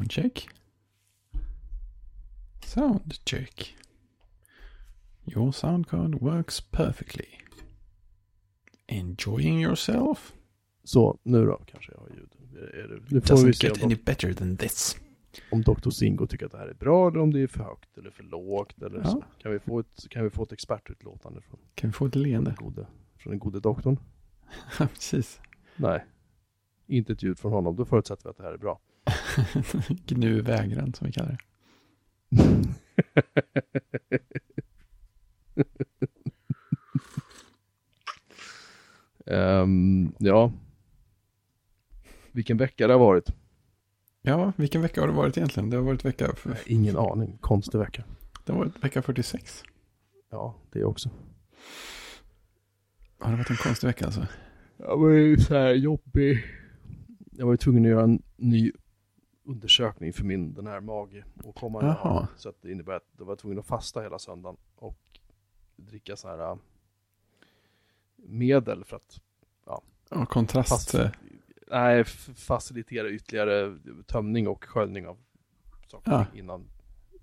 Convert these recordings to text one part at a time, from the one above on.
Sound check. Sound check. Your sound card works perfectly. Enjoying yourself? Så, nu då kanske jag har ljud. Det, nu får Doesn't vi se get om, any better than this. om Dr. Singo tycker att det här är bra eller om det är för högt eller för lågt eller Ja. så. Kan vi få ett, kan vi få ett expertutlåtande från, Kan vi få ett från, leende? den gode, från den gode doktorn? Ja, precis. Nej. Inte ett ljud från honom, då förutsätter vi att det här är bra. Gnu vägran som vi kallar det. Ehm, ja. Vilken vecka det har varit. Ja, vilken vecka har det varit egentligen? Det har varit vecka, för, Ingen aning. Konstig vecka. det har varit vecka 46. Ja, det också. Har det varit en konstig vecka alltså? Jag var ju så här jobbig. Jag var ju tvungen att göra en ny undersökning för min, den här mage och komma. Så att det innebär att jag var tvungen att fasta hela söndagen och dricka så här äh, medel för att Ja, kontrast. Fast- eh, nej, facilitera ytterligare tömning och sköljning av saker Ja. innan,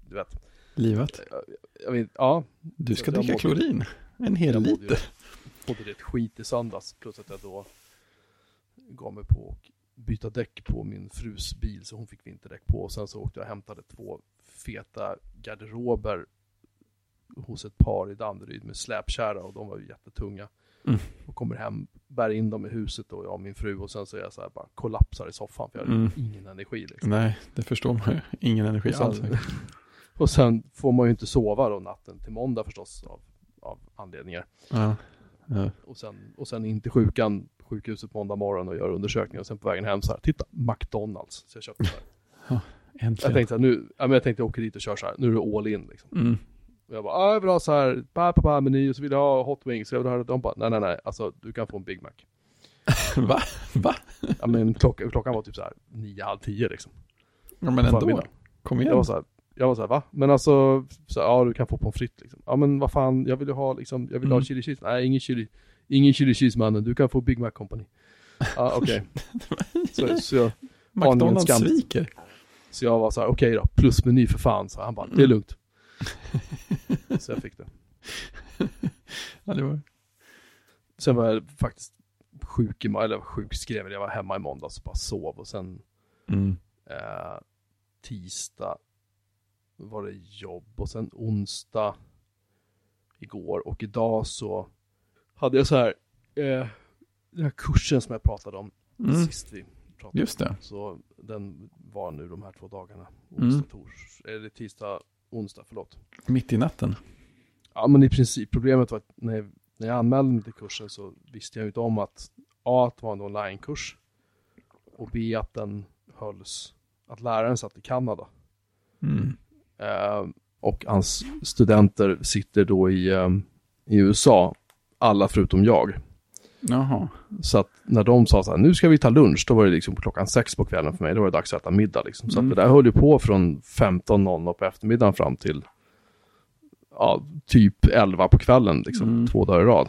du vet. livet. Jag, jag vet, ja, Du ska dricka mådde- klorin. En hel jag mådde liter. rätt skit i söndags. Plus att jag då gav mig på att byta däck på min frus bil så hon fick vinterdäck på. Och sen så åkte jag och hämtade två feta garderober hos ett par i Danderyd med släpkärra och de var ju jättetunga. Mm. Och kommer hem, bär in dem i huset och jag och min fru och sen så är jag så här bara kollapsar i soffan för jag har Mm. ingen energi liksom. Nej, det förstår man ju. Ingen energi Och sen, alls. och sen får man ju inte sova då natten till måndag förstås av, av anledningar. Ja. Ja. Och sen, och sen in till sjukan, sjukhuset måndag morgon och gör undersökningar. Och sen på vägen hem så här, titta, McDonalds. Så jag köpte så här. Jag Äntligen. tänkte så här, nu, ja, men jag tänkte jag åker dit och kör så här, nu är det all in liksom. Mm. Och jag bara, ah, jag vill ha så här, ba, ba, ba, meny och så vill jag ha hot wings. Så jag vill ha, de bara, nej, nej, nej, alltså du kan få en Big Mac. Va? Va? Ja men klockan, klockan var typ så här nio, halv tio liksom. Ja, men ändå. Förmiddag. Kom Jag igen. var så här, jag var så här, va? Men alltså, så här, ja du kan få pommes frites liksom. Ja men vad fan, jag vill ju ha liksom, jag vill ha Mm. chili cheese. Nej, ingen chili, ingen chili du kan få Big Mac company. Ja okej. så, så, jag, McDonalds sviker. så jag var så här, okej då, plusmeny för fan. Så han bara, det är Mm. lugnt. så jag fick det. Ja, det var... Sen var jag faktiskt sjuk i, eller sjukskreven, jag var hemma i måndags och bara sov. Och sen Mm. eh, tisdag var det jobb och sen onsdag igår och idag så hade jag så här eh, den här kursen som jag pratade om Mm. sist vi pratade Just det. Så den var nu de här två dagarna. Mm. Onsdag, tors, eller tisdag, onsdag, förlåt. Mitt i natten. Ja men i princip, problemet var att när jag, när jag anmälde mig till kursen så visste jag ju inte om att A, att det var en onlinekurs och B, att den hölls, att läraren satt i Kanada. Mm. Eh, och hans studenter sitter då i, eh, i USA, alla förutom jag. Jaha. Så att när de sa så här, nu ska vi ta lunch, då var det liksom klockan sex på kvällen för mig, då var det dags att äta middag liksom. Så Mm. att det där höll ju på från 15.00 på eftermiddagen fram till, ja, typ 11 på kvällen liksom, Mm. två dagar i rad.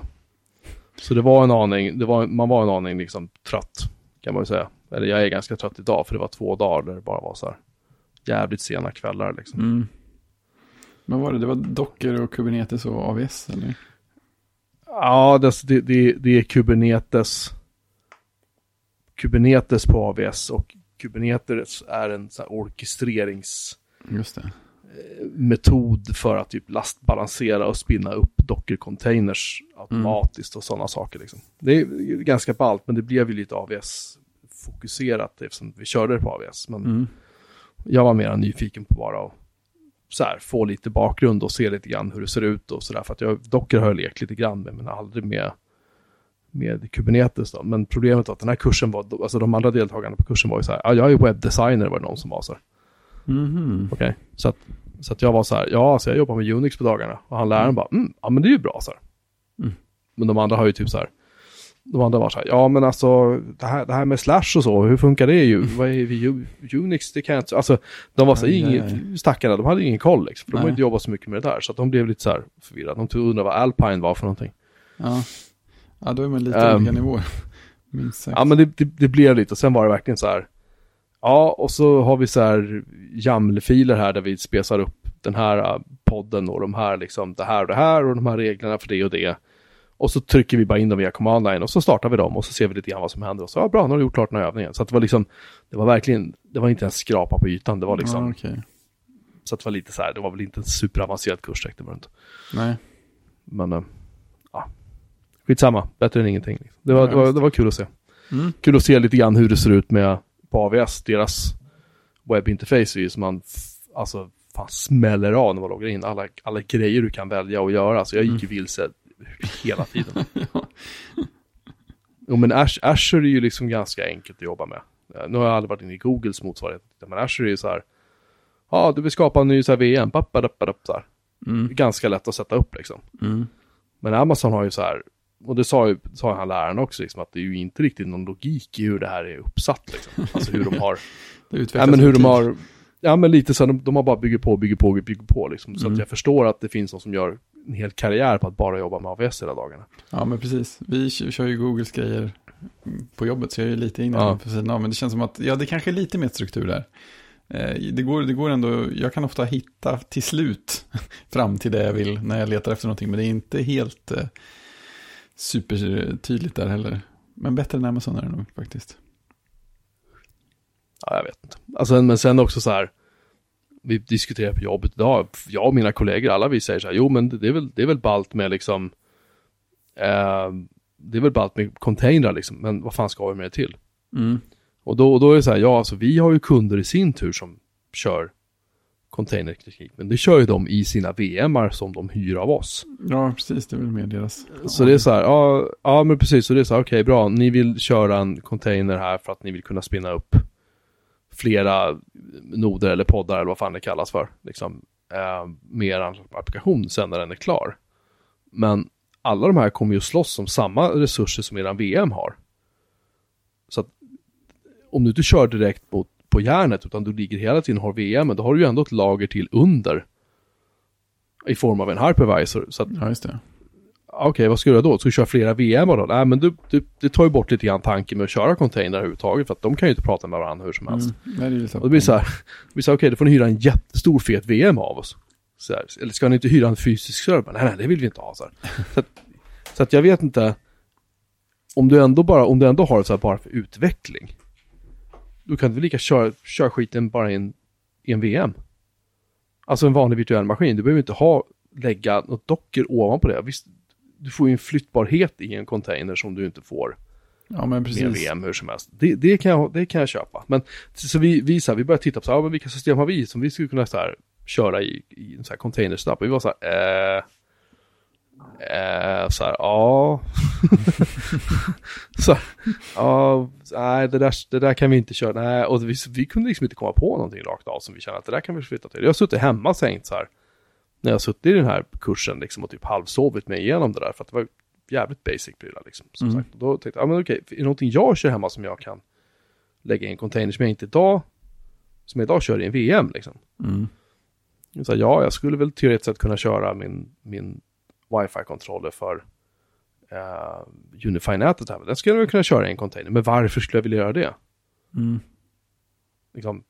Så det var en aning, var, man var en aning liksom trött, kan man ju säga. Eller jag är ganska trött idag, för det var två dagar där det bara var så här jävligt sena kvällar liksom. Mm. Men var det, det var Docker och Kubernetes och AVS eller? Ja, det, det, det, det är Kubernetes. Kubernetes på AWS och Kubernetes är en sån orkestreringsmetod det. för att typ lastbalansera och spinna upp Docker-containers automatiskt och sådana saker. Liksom. Det är ganska ballt, men det blev ju lite AWS-fokuserat eftersom vi körde det på AWS. Men Mm. jag var mer nyfiken på bara att så här, få lite bakgrund och se lite grann hur det ser ut och sådär. För att jag, Docker har jag lekt lite grann med, men aldrig med, med Kubernetes då. Men problemet var att den här kursen var, alltså de andra deltagarna på kursen var ju så här, ja, jag är webbdesigner var det någon som var så här. Mhm. Okej, så att, så att jag var så här, ja, så jag jobbar med Unix på dagarna. Och han läraren bara, mm, ja men det är ju bra så här. Mm. Men de andra har ju typ så här, de andra var så här, ja men alltså det här, det här med slash och så, hur funkar det ju? Vad är vi, Unix, det kan jag inte, alltså de var så här, ingen, stackarna, de hade ingen koll liksom, för de har inte jobbat så mycket med det där, så att de blev lite så här förvirrade. De undrade vad Alpine var för någonting. Ja. ja, då är man lite Ehm. olika nivåer. Minst sagt. Ja men det, det, det blev lite, och sen var det verkligen så här, Ja, och så har vi så här YAML-filer här där vi spesar upp den här äh, podden och de här liksom, det här och det här och de här reglerna för det och det. Och så trycker vi bara in dem via command line och så startar vi dem och så ser vi lite grann vad som händer. Och så, ja bra, nu har du gjort klart den här övningen. Så att det var liksom, det var verkligen, det var inte en skrapa på ytan, det var liksom, Ja, okej. så att det var lite så här, det var väl inte en superavancerad kurs direkt, det var det inte. Nej. Men, äh, ja, skitsamma, bättre än ingenting. Det var, Ja, det var, det var kul att se. Mm. Kul att se lite grann hur det ser ut med på AVS, deras webbinterface är ju som man, alltså, fan smäller av när man loggar in. Alla, alla grejer du kan välja och göra. Så jag gick ju vilse hela tiden. Jo men Azure är ju liksom ganska enkelt att jobba med. Eh, Nu har jag aldrig varit inne i Googles motsvarighet. Men Azure är ju så här, ja du vill skapa en ny så här VM, Bappadappadapp, så här. Mm. Ganska lätt att sätta upp liksom. Mm. Men Amazon har ju så här, och det sa ju sa han läraren också, liksom, att det är ju inte riktigt någon logik i hur det här är uppsatt. Liksom. Alltså hur de har, Det ja utvecklas men hur de tid. har, ja men lite så, här, de, de har bara bygger på, bygger på, bygger på liksom. Så Mm. att jag förstår att det finns någon som gör en hel karriär på att bara jobba med AVS hela dagarna. Ja, men precis. Vi kör ju Googles grejer på jobbet, så jag är ju lite inne Ja. på sidan av. Men det känns som att, ja, det kanske är lite mer struktur där. Eh, Det går, det går ändå, jag kan ofta hitta till slut fram till det jag vill när jag letar efter någonting. Men det är inte helt eh, supertydligt där heller. Men bättre än Amazon är det nog faktiskt. Ja, jag vet inte. Alltså, men sen också så här, vi diskuterar på jobbet idag, jag och mina kollegor, alla vi säger så här, jo men det är väl, det är väl ballt med liksom, eh, det är väl ballt med containrar liksom, men vad fan ska vi med det till? Mm. Och då, och då är det så här, ja alltså vi har ju kunder i sin tur som kör containerteknik, men det kör ju de i sina VMar som de hyr av oss. Ja, precis. Det är väl mer deras. Så det är så här, ja, ja men precis, så det är så här, okej bra, ni vill köra en container här för att ni vill kunna spinna upp flera noder eller poddar eller vad fan det kallas för, liksom, eh, med er applikation sen när den är klar. Men alla de här kommer ju slåss om samma resurser som eran VM har. Så att om du inte kör direkt mot, på järnet utan du ligger hela tiden och har VM, då har du ju ändå ett lager till under i form av en hypervisor. Så att Ja, Okej, vad ska du göra då? Ska du köra flera VM då? Nej, men du, du, det tar ju bort lite grann tanken med att köra container överhuvudtaget, för att de kan ju inte prata med varandra hur som helst. Mm. Nej, det är lite Och det blir så här, så här, okej, då får ni hyra en jättestor fet VM av oss. Här, eller ska ni inte hyra en fysisk server? Nej, nej, det vill vi inte ha. Så, så, att, så att jag vet inte, om du ändå bara, om du ändå har det så här bara för utveckling, då kan väl lika köra, köra skiten bara i en, i en VM. Alltså en vanlig virtuell maskin, du behöver inte ha, lägga något docker ovanpå det. Visst, du får ju en flyttbarhet i en container som du inte får Ja, men med. VM hur som helst. Det, det, kan, jag, det kan jag köpa. Men så vi, vi, så här, vi började titta på så här, ja, men vilka system har vi som vi skulle kunna så här, köra i, i en så här container snabbt. Och vi var så här, eh, eh, så här, ja. så här, ja, nej, det där, det där kan vi inte köra. Nej, och vi, vi kunde liksom inte komma på någonting rakt av som vi kände att det där kan vi flytta till. Jag har suttit hemma och tänkt så här, när jag suttit i den här kursen liksom och typ halvsovit mig igenom det där, för att det var jävligt basic prylar liksom. Som Mm. sagt. Och då tänkte jag, ja men okej, är det någonting jag kör hemma som jag kan lägga i en container som jag inte idag, som jag idag kör i en VM liksom. Mm. Så ja, jag skulle väl teoretiskt sett kunna köra min, min wifi-kontroller för uh, Unify-nätet här. Den skulle jag väl kunna köra i en container, men varför skulle jag vilja göra det? Mm. Liksom,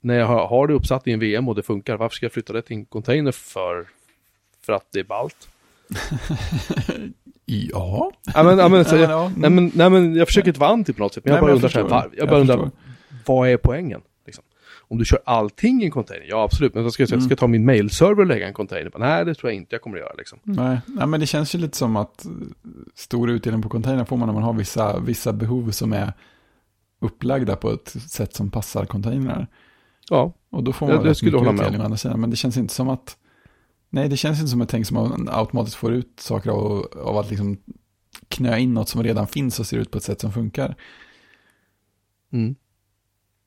när jag har, har det uppsatt i en VM och det funkar, varför ska jag flytta det till en container för, för att det är ballt? Ja. Ja, men, ja, men, så, jag, ja, mm. nej, men, nej, men jag försöker inte vara anti på något sätt, men jag Nej, bara men jag undrar, här, jag Jag bara undrar förstår. vad är poängen? Liksom? Om du kör allting i en container, ja absolut, men vad ska jag Mm. ska jag ta min mailserver och lägga en container? Nej, det tror jag inte jag kommer att göra liksom. Nej, nej, men det känns ju lite som att eh, stor utdelning på container får man när man har vissa, vissa behov som är upplagda på ett sätt som passar containrar. Ja, Och då får man det rätt skulle jag mycket hålla med andra sidan. Men det känns inte som att, nej det känns inte som ett tänk som man automatiskt får ut saker av, av att liksom knö in något som redan finns och ser ut på ett sätt som funkar. Mm.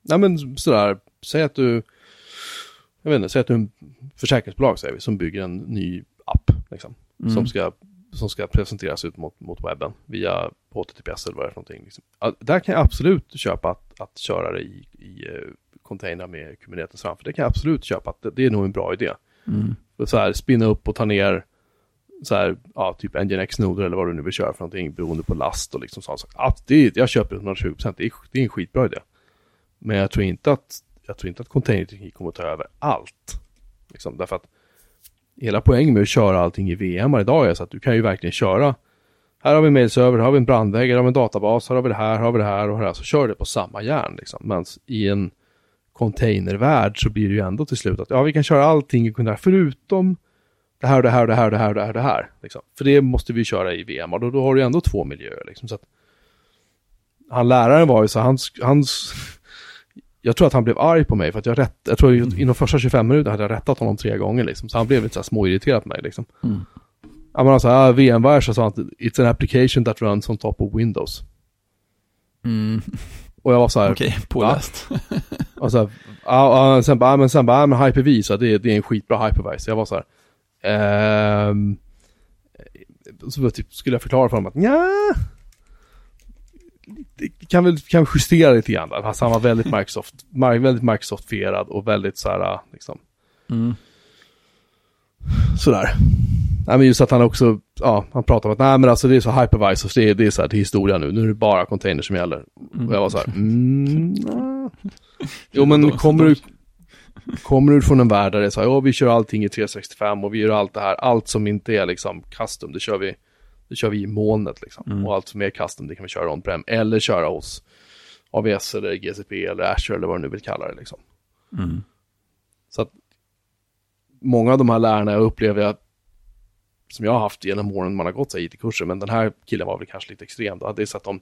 Nej men sådär, säg att du, jag vet inte, säg att du är en försäkringsbolag säger vi, som bygger en ny app, liksom, Mm. som, ska, som ska presenteras ut mot, mot webben via HTTPS eller vad det är för någonting. Liksom. Där kan jag absolut köpa att, att köra det i, i eh, container med Kubernetes framför. Det kan jag absolut köpa, det, det är nog en bra idé. Mm. Så här, spinna upp och ta ner så här, ja, typ Nginx-noder eller vad du nu vill köra för någonting beroende på last och liksom sånt. Så Att det, jag köper det 120%, det är, det är en skitbra idé. Men jag tror inte att, jag tror inte att containerteknik kommer att ta över allt. Liksom, därför att hela poängen med att köra allting i VM idag är så att du kan ju verkligen köra här har vi en mailserver, här har vi en brandvägg, här har vi en databas, här har vi det här, här har vi det här och här. Så kör det på samma järn liksom. Men i en containervärld så blir det ju ändå till slut att ja, vi kan köra allting förutom det här och det här och det här och det här och det här. Det här liksom. För det måste vi köra i VM och då, då har du ändå två miljöer. Liksom. Så att, han läraren var ju så, hans, hans jag tror att han blev arg på mig för att jag rätt, jag tror mm. inom första 25 minuter hade jag rättat honom tre gånger liksom. Så han blev lite så här småirriterad på mig liksom. Mm. Ja men alltså, ah, VMware så sa han att it's an application that runs on top of Windows. Mm. Och jag var så här. Okej, okay, påläst. och så här, ja, sen bara, men sen bara, men Hyper-V, så det, det är en skitbra hypervisor. Jag var så här. Ehm, så typ, skulle jag förklara för honom att ja kan väl kan justera lite grann där. Han var väldigt Microsoft, väldigt Microsoft-fierad och väldigt så här, liksom. Mm. Sådär. Nej men just att han också, ja, han pratar om att nej men alltså det är så hypervisors, det är, det är så här till historia nu, nu är det bara containers som gäller. Mm. Och jag var så här, mm, Jo men kommer du, kommer du från en värld där det är så här, ja vi kör allting i 365 och vi gör allt det här, allt som inte är liksom custom, det kör vi, det kör vi i molnet liksom. Mm. Och allt som är custom, det kan vi köra on-prem, eller köra hos AVS eller GCP eller Azure eller vad du nu vill kalla det liksom. Mm. Så att många av de här lärarna jag upplever att som jag har haft genom åren man har gått IT-kurser, men den här killen var väl kanske lite extrem. Då. Det är så att de,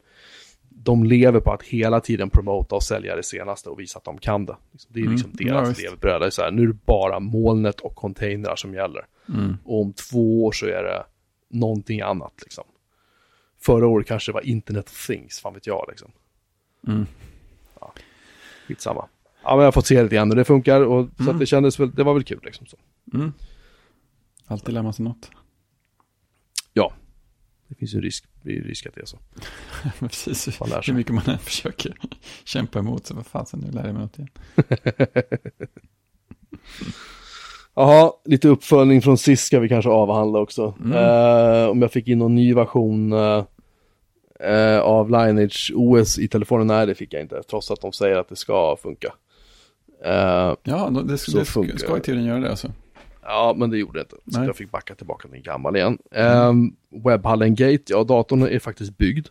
de lever på att hela tiden promota och sälja det senaste och visa att de kan det. Det är liksom mm, deras ja, levebröd. nu är det bara molnet och containrar som gäller. Mm. Och om två år så är det någonting annat. Liksom. Förra året kanske det var Internet of Things, fan vet jag. Liksom. Mm. Ja, skitsamma. Ja, men jag har fått se lite grann och det funkar. Och, mm. Så mm. det kändes väl, det var väl kul liksom. Så. Mm. Alltid lär man sig något. Det finns ju risk, risk att det är så. Precis, hur mycket man än försöker kämpa emot så vad fasen, nu lär jag mig något igen. Jaha, lite uppföljning från sist ska vi kanske avhandla också. Mm. Uh, om jag fick in någon ny version uh, uh, av Lineage OS i telefonen, nej det fick jag inte, trots att de säger att det ska funka. ja, det, det, ska, det ska i teorin göra det alltså. Ja, men det gjorde det inte. Så Nej. jag fick backa tillbaka till en gammal igen. Mm. Um, Webhallen Gate, ja datorn är faktiskt byggd.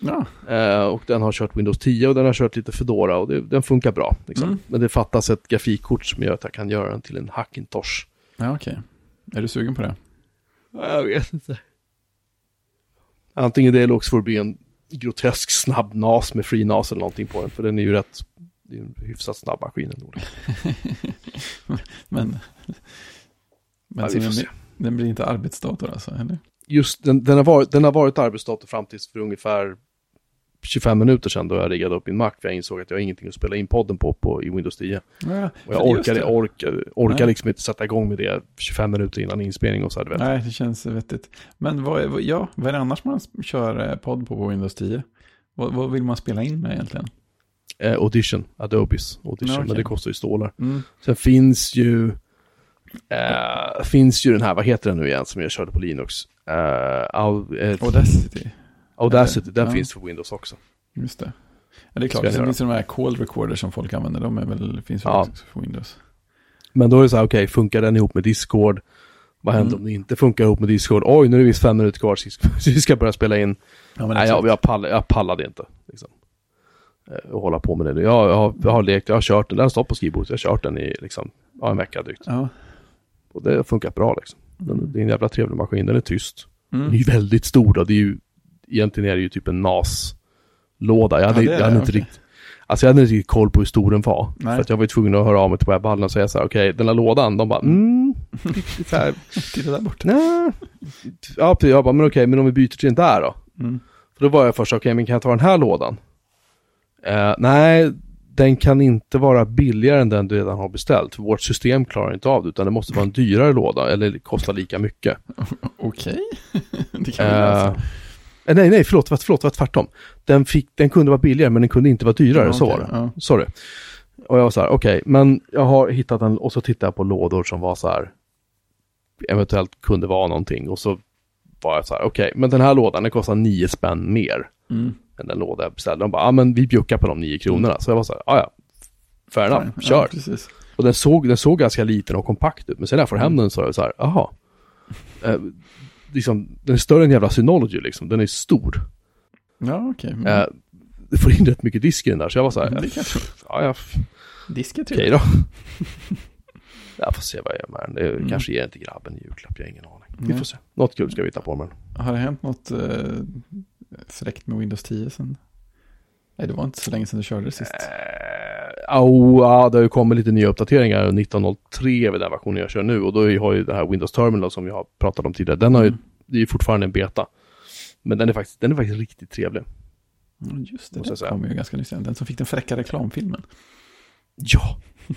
Ja. Uh, och den har kört Windows 10 och den har kört lite Fedora och det, den funkar bra. Liksom. Mm. Men det fattas ett grafikkort som gör att jag kan göra den till en Hackintosh. Ja, okej. Okay. Är du sugen på det? Jag vet inte. Antingen det eller också får det bli en grotesk snabb NAS med free NAS eller någonting på den. För den är ju rätt, det är en hyfsat snabb maskin ändå. men men ja, den, den, blir inte arbetsdator alltså, eller? Just den, den, har varit, den har varit arbetsdator fram tills för ungefär 25 minuter sedan då jag riggade upp min Mac. För jag insåg att jag har ingenting att spela in podden på, på i Windows 10. Ja, och jag orkade, orkar, orkar liksom inte sätta igång med det 25 minuter innan inspelning och så. Vet. Nej, det känns vettigt. Men vad, ja, vad är det annars man kör eh, podd på på Windows 10? Vad, vad vill man spela in med egentligen? Eh, Audition, Adobes Audition, ja, okay. men det kostar ju stålar. Mm. Sen finns ju Uh, finns ju den här, vad heter den nu igen som jag körde på Linux? Uh, uh, Audacity. Audacity, den ja. finns för Windows också. Just det. Ja, det är klart. Sen finns det de här call recorders som folk använder, de är väl, finns väl ja. också för Windows. Men då är det så här, okej, okay, funkar den ihop med Discord? Vad händer mm. om det inte funkar ihop med Discord? Oj, nu är det visst fem minuter kvar så vi ska börja spela in. Ja, Nej, jag, jag, pall, jag pallade inte. Liksom. Och hålla på med det nu. Jag, har, jag har lekt, jag har kört den, den står på skrivbordet, jag har kört den i liksom, ja, en vecka drygt. Ja. Och det har funkat bra liksom. Den, det är en jävla trevlig maskin, den är tyst. Mm. Den är ju väldigt stor då, det är ju, egentligen är det ju typ en NAS-låda. Jag hade, ja, jag hade inte riktigt, alltså jag hade inte riktigt koll på hur stor den var. Nej. För att jag var ju tvungen att höra av mig till webbhallen och säga så här, okej, okay, den här lådan, de bara, mm, så här, titta där borta. Nej. Ja, jag bara, men okej, okay, men om vi byter till den där då? Mm. För då var jag först, okej, okay, men kan jag ta den här lådan? Uh, nej, den kan inte vara billigare än den du redan har beställt. För vårt system klarar inte av det, utan det måste vara en dyrare låda eller kosta lika mycket. Okej, okay. det kan uh, Nej, nej, förlåt, förlåt, förlåt, tvärtom. Den, fick, den kunde vara billigare, men den kunde inte vara dyrare, ja, så var det. Ja. Sorry. Och jag var så här, okej, okay, men jag har hittat en, och så tittade jag på lådor som var så här, eventuellt kunde vara någonting. Och så var jag så här, okej, okay, men den här lådan, den kostar nio spänn mer. Mm. Den låda jag beställde. De bara, ja men vi bjuckar på de nio kronorna. Så jag var så här, ja ja, fair enough, Ja, kör. precis. Och den såg, den såg ganska liten och kompakt ut. Men sen när jag får hem den så är det så här, jaha. Eh, liksom, den är större än jävla Synology liksom. Den är stor. Ja, okej. Mm. Eh, du får in rätt mycket disk i den där. Så jag var så här, det jag tro. ja ja, Disk är okej trevligt. då. jag får se vad jag gör med den. Det Mm. kanske ger till grabben i julklapp, jag har ingen aning. Vi får se. Något kul ska vi hitta på med den. Har det hänt något eh, fräckt med Windows 10 sen? Nej, det var inte så länge sedan du körde det sist. Eh, au, ja, det har ju kommit lite nya uppdateringar. 19.03 är väl den versionen jag kör nu. Och då har ju det här Windows Terminal som vi har pratat om tidigare. Den har ju, Mm. det är ju fortfarande en beta. Men den är faktiskt, den är faktiskt riktigt trevlig. Just det, jag den kom ju ganska nyligen. Den som fick den fräcka reklamfilmen. Ja.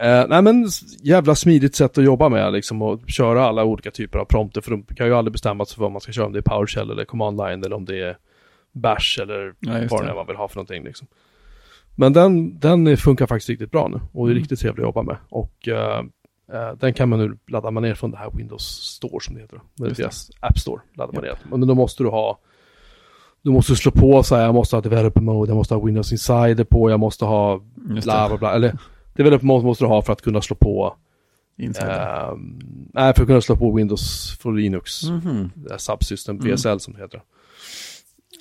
eh, nej men jävla smidigt sätt att jobba med liksom och köra alla olika typer av prompter för de kan ju aldrig bestämma sig för vad man ska köra, om det är PowerShell eller Command Line eller om det är Bash eller Ja, vad det är man vill ha för någonting liksom. Men den, den funkar faktiskt riktigt bra nu och är Mm. riktigt trevlig att jobba med. Och eh, eh, den kan man nu ladda man ner från det här Windows Store som det heter. Just det. deras App Store laddar man ner. Men då måste du ha du måste slå på så här, jag måste ha developer mode, jag måste ha Windows Insider på, jag måste ha bla bla bla. Eller developer mode måste du ha för att kunna slå på Insider. ehm, Nej, för att kunna slå på Windows för Linux. Mhm. Det här Subsystem, Mm. VSL som det heter.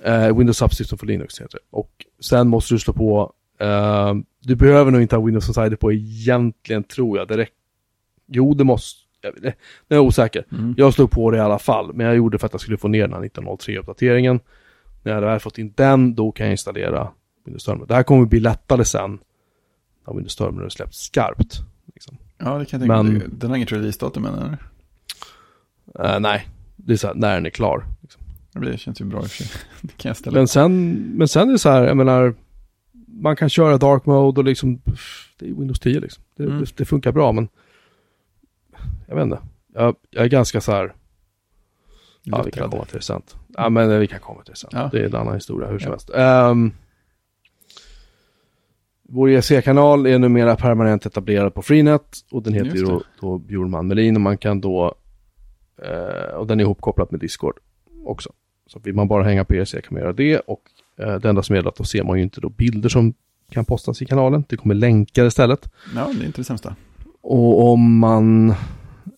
Eh, Windows Subsystem för Linux heter det. Och sen måste du slå på, ehm, du behöver nog inte ha Windows Insider på egentligen tror jag. Det jo, det måste, jag, vet- nu är jag osäker. Mm. Jag slog på det i alla fall, men jag gjorde det för att jag skulle få ner den här 1903-uppdateringen. När jag väl fått in den, då kan jag installera Windows Terminal. Det här kommer bli lättare sen, när Windows Terminal är släppt skarpt. Liksom. Ja, det kan jag tänka mig. Den har inget releasedatum än, eller? Eh, nej, det är så här, när den är klar. Liksom. Det känns ju bra i och för sig. Det kan jag ställa Men sen, men sen är det så här, jag menar, man kan köra dark mode och liksom, det är Windows 10 liksom. Det, Mm. det, det funkar bra, men jag vet inte. Jag, jag är ganska så här, ja vi kan komma till det sen. Ja men vi kan komma till det sen. Ja. Det är en annan historia hur som Ja. helst. Ehm, vår EC-kanal är numera permanent etablerad på Freenet och den heter ju då, då Bjurman Melin och man kan då, eh, och den är ihopkopplad med Discord också. Så vill man bara hänga på EC kan man göra det och eh, det enda som är att då ser man ju inte då bilder som kan postas i kanalen. Det kommer länkar istället. Ja, det är inte det sämsta. Och om man,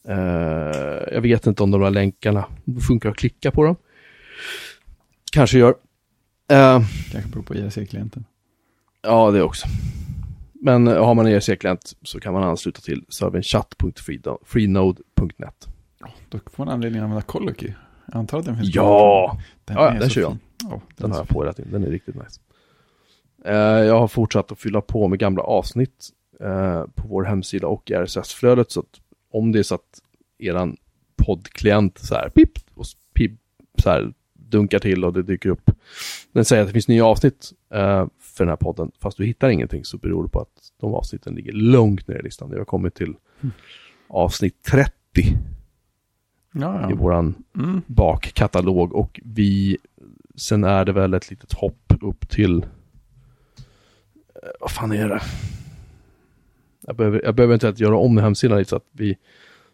eh, jag vet inte om de här länkarna funkar att klicka på dem. Kanske gör. Eh, Kanske beror på IRC-klienten. Ja, det också. Men eh, har man en ERC-klient så kan man ansluta till servern chat.freenode.net. Då får man anledning att använda Coloky. Jag antar att den finns Ja, Den, Ja, den kör jag. Ja, den, den har jag på hela tiden. Den är riktigt nice. Eh, jag har fortsatt att fylla på med gamla avsnitt eh, på vår hemsida och i RSS-flödet. Så att om det är så att eran poddklient så här pip och pip så här dunkar till och det dyker upp. Den säger att det finns nya avsnitt eh, för den här podden. Fast du hittar ingenting så beror det på att de avsnitten ligger långt ner i listan. Vi har kommit till avsnitt 30 Ja, i våran Mm. bakkatalog och vi, sen är det väl ett litet hopp upp till, eh, vad fan är det? Jag behöver, jag behöver inte göra om hemsidan lite så att vi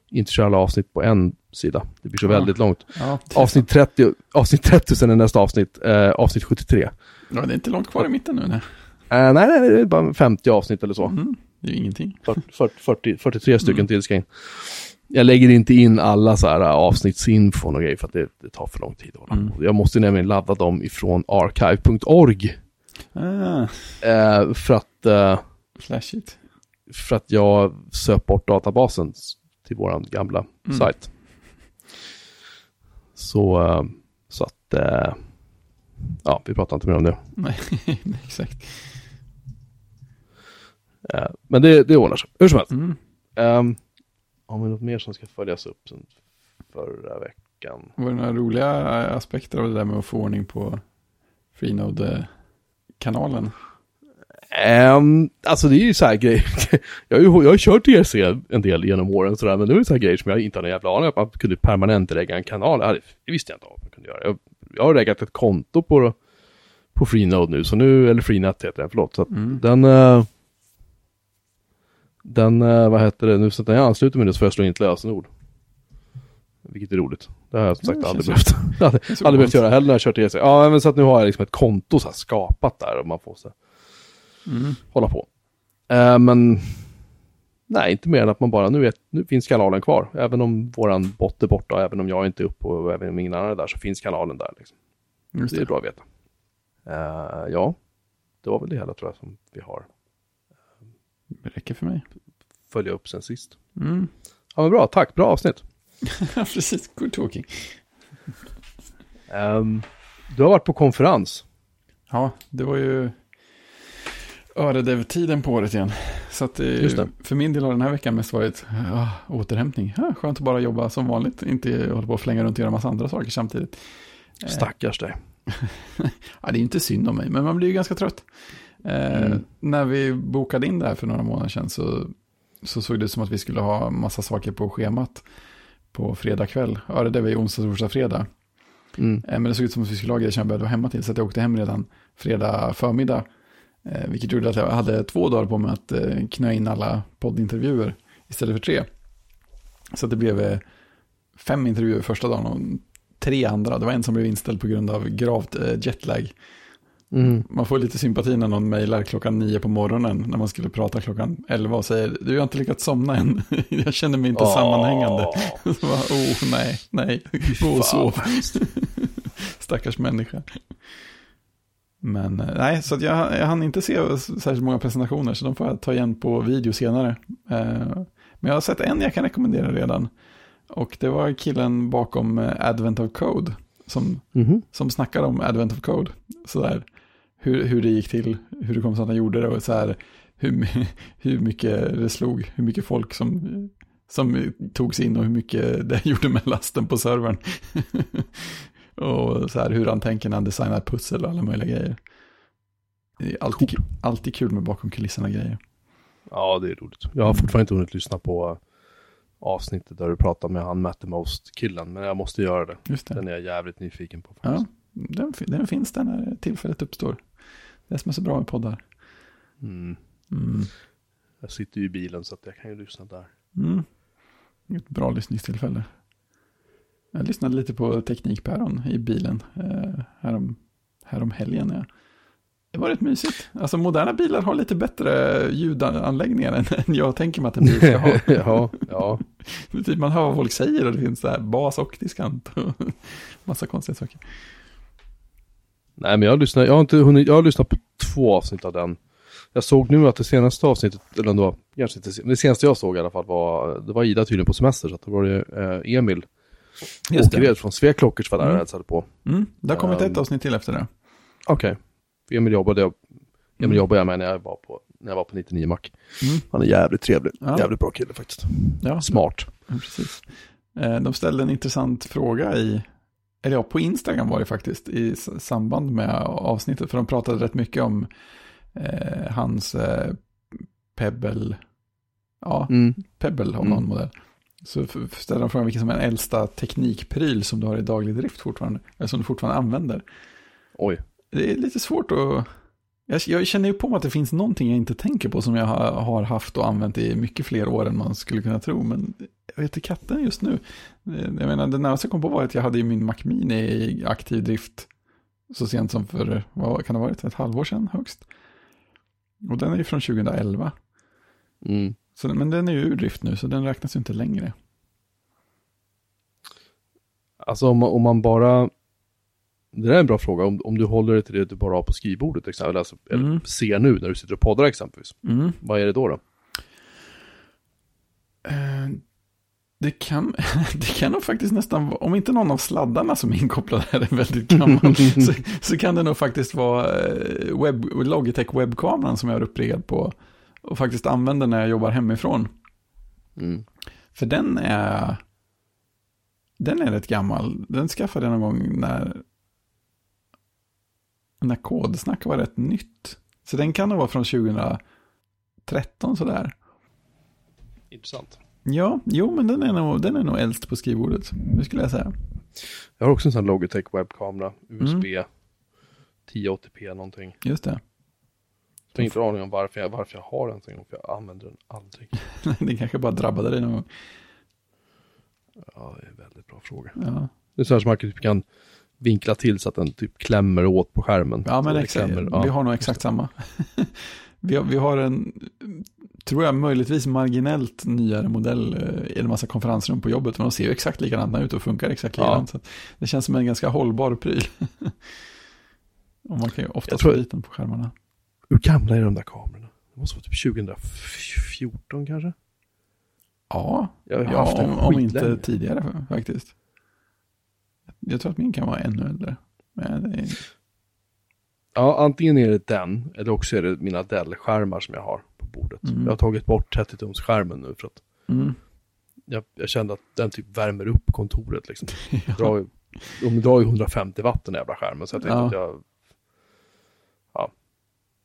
inte kör alla avsnitt på en sida. Det blir så Ja. väldigt långt. ja, Avsnitt 30, avsnitt 30 sen är nästa avsnitt, eh, avsnitt 73. Ja, det är inte långt kvar i mitten nu. Nej. Eh, nej, nej, det är bara 50 avsnitt eller så. Mm. Det är ju ingenting. 40, 40, 43 stycken Mm. till ska in. Jag lägger inte in alla så här äh, avsnittsinfon och grejer för att det, det tar för lång tid Mm. Jag måste nämligen ladda dem ifrån archive.org. Ah, Eh, för att eh, flashigt. för att jag söp bort databasen till våran gamla Mm. sajt. Så, eh, så att, eh, ja, vi pratar inte mer om det. Nej, exakt. Eh, men det, det ordnar sig. Hur som helst. Mm. Um, har vi något mer som ska följas upp sen förra veckan? Var det några roliga aspekter av det där med att få ordning på Freenode-kanalen? Um, alltså det är ju så här grejer. jag, har ju, jag har kört ERC en del genom åren sådär, men det är ju så här grejer som jag inte har någon jävla aning om. Att man kunde permanent lägga en kanal. Det, visste jag inte vad man kunde göra. Jag, jag har reggat ett konto på, på Freenode nu, så nu, eller Freenet heter den, förlåt. Så Mm. den, eh, den, eh, vad heter det, nu så när jag ansluter mig nu så får jag slå in ett lösenord. Vilket är roligt. Det har jag som sagt Det aldrig behövt, aldrig, behövt göra heller när jag kört EC. Ja, men så att nu har jag liksom ett konto så här skapat där och man får så här, Mm. hålla på. Eh, men nej, inte mer än att man bara, nu, vet, nu finns kanalen kvar. Även om våran bot är borta, även om jag inte är uppe och även om ingen annan är där så finns kanalen där. Liksom. Just Det är det. bra att veta. Eh, ja, det var väl det hela tror jag som vi har det räcker för mig. följa upp sen sist. Mm. Ja, men bra, tack, bra avsnitt. Precis. Good talking. Ehm, du har varit på konferens. Ja, det var ju öredev-tiden på året igen. Så att det. för min del har den här veckan mest varit ah, återhämtning. Ah, skönt att bara jobba som vanligt, inte hålla på och flänga runt och göra massa andra saker samtidigt. Eh, Stackars dig. Ja, det är inte synd om mig, men man blir ju ganska trött. Eh, Mm. När vi bokade in det här för några månader sedan så, så såg det ut som att vi skulle ha massa saker på schemat på fredag kväll. Ja, det var ju onsdag, torsdag, fredag. Mm. Eh, Men det såg ut som att vi skulle ha grejer som jag behövde vara hemma till. Så jag åkte hem redan fredag förmiddag. Eh, vilket gjorde att jag hade två dagar på mig att eh, knö in alla poddintervjuer istället för tre. Så det blev eh, fem intervjuer första dagen och tre andra. Det var en som blev inställd på grund av gravt jetlag. Mm. Man får lite sympati när någon mejlar klockan nio på morgonen när man skulle prata klockan elva och säger du har inte lyckats somna än. jag känner mig inte sammanhängande. Åh, Så bara, oh nej, nej, gå och sov. Stackars människa. Men eh, nej, så jag, jag hann inte se särskilt många presentationer, så de får jag ta igen på video senare. Eh, Men jag har sett en jag kan rekommendera redan. Och det var killen bakom eh, Advent of Code, som, Mhm. som snackade om Advent of Code. Sådär, hur, hur det gick till, hur det kom sig att han gjorde det och så här, hur, hur mycket det slog, hur mycket folk som, som tog sig in och hur mycket det gjorde med lasten på servern. och så här hur han tänker när han designar pussel och alla möjliga grejer. Det är alltid, kul, alltid kul med bakom kulisserna grejer. Ja, det är roligt. Jag har fortfarande inte hunnit lyssna på eh, avsnittet där du pratar med han Matt the Most-killen, men jag måste göra det. Just det. Den är jag jävligt nyfiken på. Ja, faktiskt. den, fi- den finns där när tillfället uppstår. Det är som är så bra med poddar. Mm. Mm. Jag sitter ju i bilen så att jag kan ju lyssna där. Mm. Ett bra lyssningstillfälle. Jag lyssnade lite på Teknikpäron i bilen eh, härom, härom helgen. Ja. Det var rätt mysigt. Alltså moderna bilar har lite bättre ljudanläggningar än, än jag tänker mig att en bil ska ha. ja, ja. Typ man hör vad folk säger och det finns så här bas och diskant. och Massa konstiga saker. Nej, men jag har, lyssnat, jag, har inte hunnit, jag har lyssnat på två avsnitt av den. Jag såg nu att det senaste avsnittet, eller ändå, kanske inte, det senaste jag såg i alla fall var, det var Ida tydligen på semester, så att det var det eh, Emil Åkered från Sveklockers var där och Mm. hälsade på. Mm, det har kommit ett Um, avsnitt till efter det. Okej. För Emil jobbade jag, Emil Mm. jobbade jag med när jag var på, när jag var på 99 Mac. Mm. Han är jävligt trevlig, Ja. jävligt bra kille faktiskt. Ja, Smart. Ja, precis. Eh, De ställde en intressant fråga i, eller ja, på Instagram var det faktiskt, i samband med avsnittet, för de pratade rätt mycket om eh, hans eh, Pebble, ja, Mm. Pebble av Mm. någon modell. Så ställde de frågan vilken som är den äldsta teknikpryl som du har i daglig drift fortfarande, eller som du fortfarande använder. Oj. Det är lite svårt att... Jag, jag känner ju på mig att det finns någonting jag inte tänker på som jag har, har haft och använt i mycket fler år än man skulle kunna tro. Men jag vet inte katten just nu. Eh, Jag menar, det närmaste jag kom på var att jag hade ju min Mac Mini i aktiv drift så sent som för, vad kan det ha varit, ett halvår sedan högst. Och den är ju från 2011. Mm. Så, men den är ju ur drift nu, så den räknas ju inte längre. Alltså om, man- om man bara, det där är en bra fråga, om, om du håller dig till det du bara har på skrivbordet, till exempel, alltså, eller Mm. ser nu när du sitter och poddar exempelvis. Mm. Vad är det då? då? Eh, Det kan, det kan nog faktiskt nästan vara, om inte någon av sladdarna som är inkopplade här är väldigt gammal, så, så kan det nog faktiskt vara eh, webb, Logitech webbkameran som jag har uppriggad på och faktiskt använder när jag jobbar hemifrån. Mm. För den är, den är rätt gammal. Den skaffade jag någon gång när, när kodsnack var rätt nytt. Så den kan nog vara från 2013 sådär. Intressant. Ja, jo men den är nog, den är nog äldst på skrivbordet. Det skulle jag säga. Jag har också en sån här Logitech webbkamera, USB, Mm. 1080p någonting. Just det. Jag har inte aning om varför jag, varför jag har den, för jag använder den aldrig. det kanske bara drabbade dig någon gång. Ja, det är en väldigt bra fråga. Ja. Det är så här som man typ kan vinkla till så att den typ klämmer åt på skärmen. Ja, men exakt. ja. Vi har nog exakt samma. vi, har, vi har en, tror jag, möjligtvis marginellt nyare modell eh, i en massa konferensrum på jobbet. Men de ser ju exakt likadana ut och funkar exakt Ja. likadant. Så att det känns som en ganska hållbar pryl. och man kan ju oftast få dit den på skärmarna. Hur gamla är de där kamerorna? Det måste vara typ 2014 kanske? Ja, Jag har ja haft den om, om inte tidigare faktiskt. Jag tror att min kan vara ännu äldre. Är, Ja, antingen är det den, eller också är det mina Dell-skärmar som jag har på bordet. Mm. Jag har tagit bort 30-tums-skärmen nu för att mm, jag, jag kände att den typ värmer upp kontoret liksom. ja. Drar, de drar ju 150 watt den jävla skärmen, så jag tänkte Ja. att jag,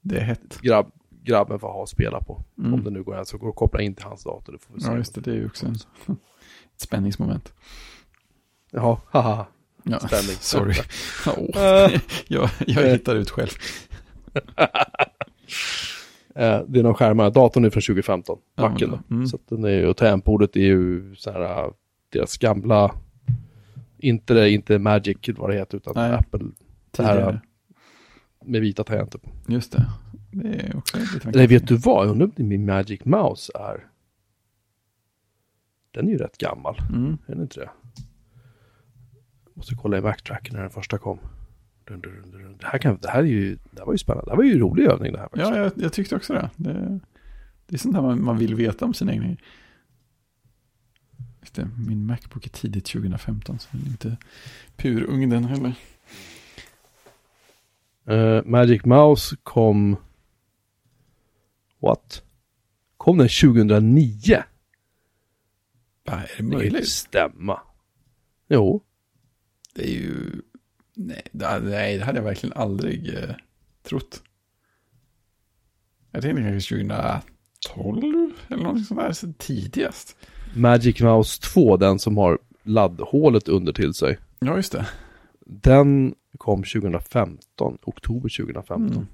det är hett. grabb, grabben får ha att spela på. Mm. Om det nu går att gå och koppla in till hans dator, det får vi se. Ja, just det. Det är ju också en, ett spänningsmoment. Jaha, haha. Ja, Spänning. sorry. Eh, jag jag Eh. hittar ut själv. eh, det är de skärmarna, datorn är från 2015, Ja, Macen då. mm. Så att den är ju, och tangentbordet är ju så här, äh, deras gamla, inte inte Magic vad det heter, utan Nej. Apple Det här. Med vita tangenter på. Just det. Det är också lite Eller vet du vad, jag undrar om min Magic Mouse är, den är ju rätt gammal, Mm. är den inte det? Måste kolla i backtracken när den första kom. Det här, kan, det här är ju, det här var ju spännande, det här var ju en rolig övning det här faktiskt. Ja, jag, jag tyckte också det. det. Det är sånt här man, man vill veta om sina egna. Just det, min Macbook är tidigt 2015, så den är inte purung den heller. Eh, Magic Mouse kom... What? Kom den 2009? Ja, är det Det möjligt? stämma. Jo. Det är ju... Nej, det, nej, det hade jag verkligen aldrig eh, trott. Jag tänkte kanske 2012 eller någonting sånt där, så tidigast. Magic Mouse 2, den som har laddhålet under till sig. Ja, just det. Den kom 2015, oktober 2015. Mm.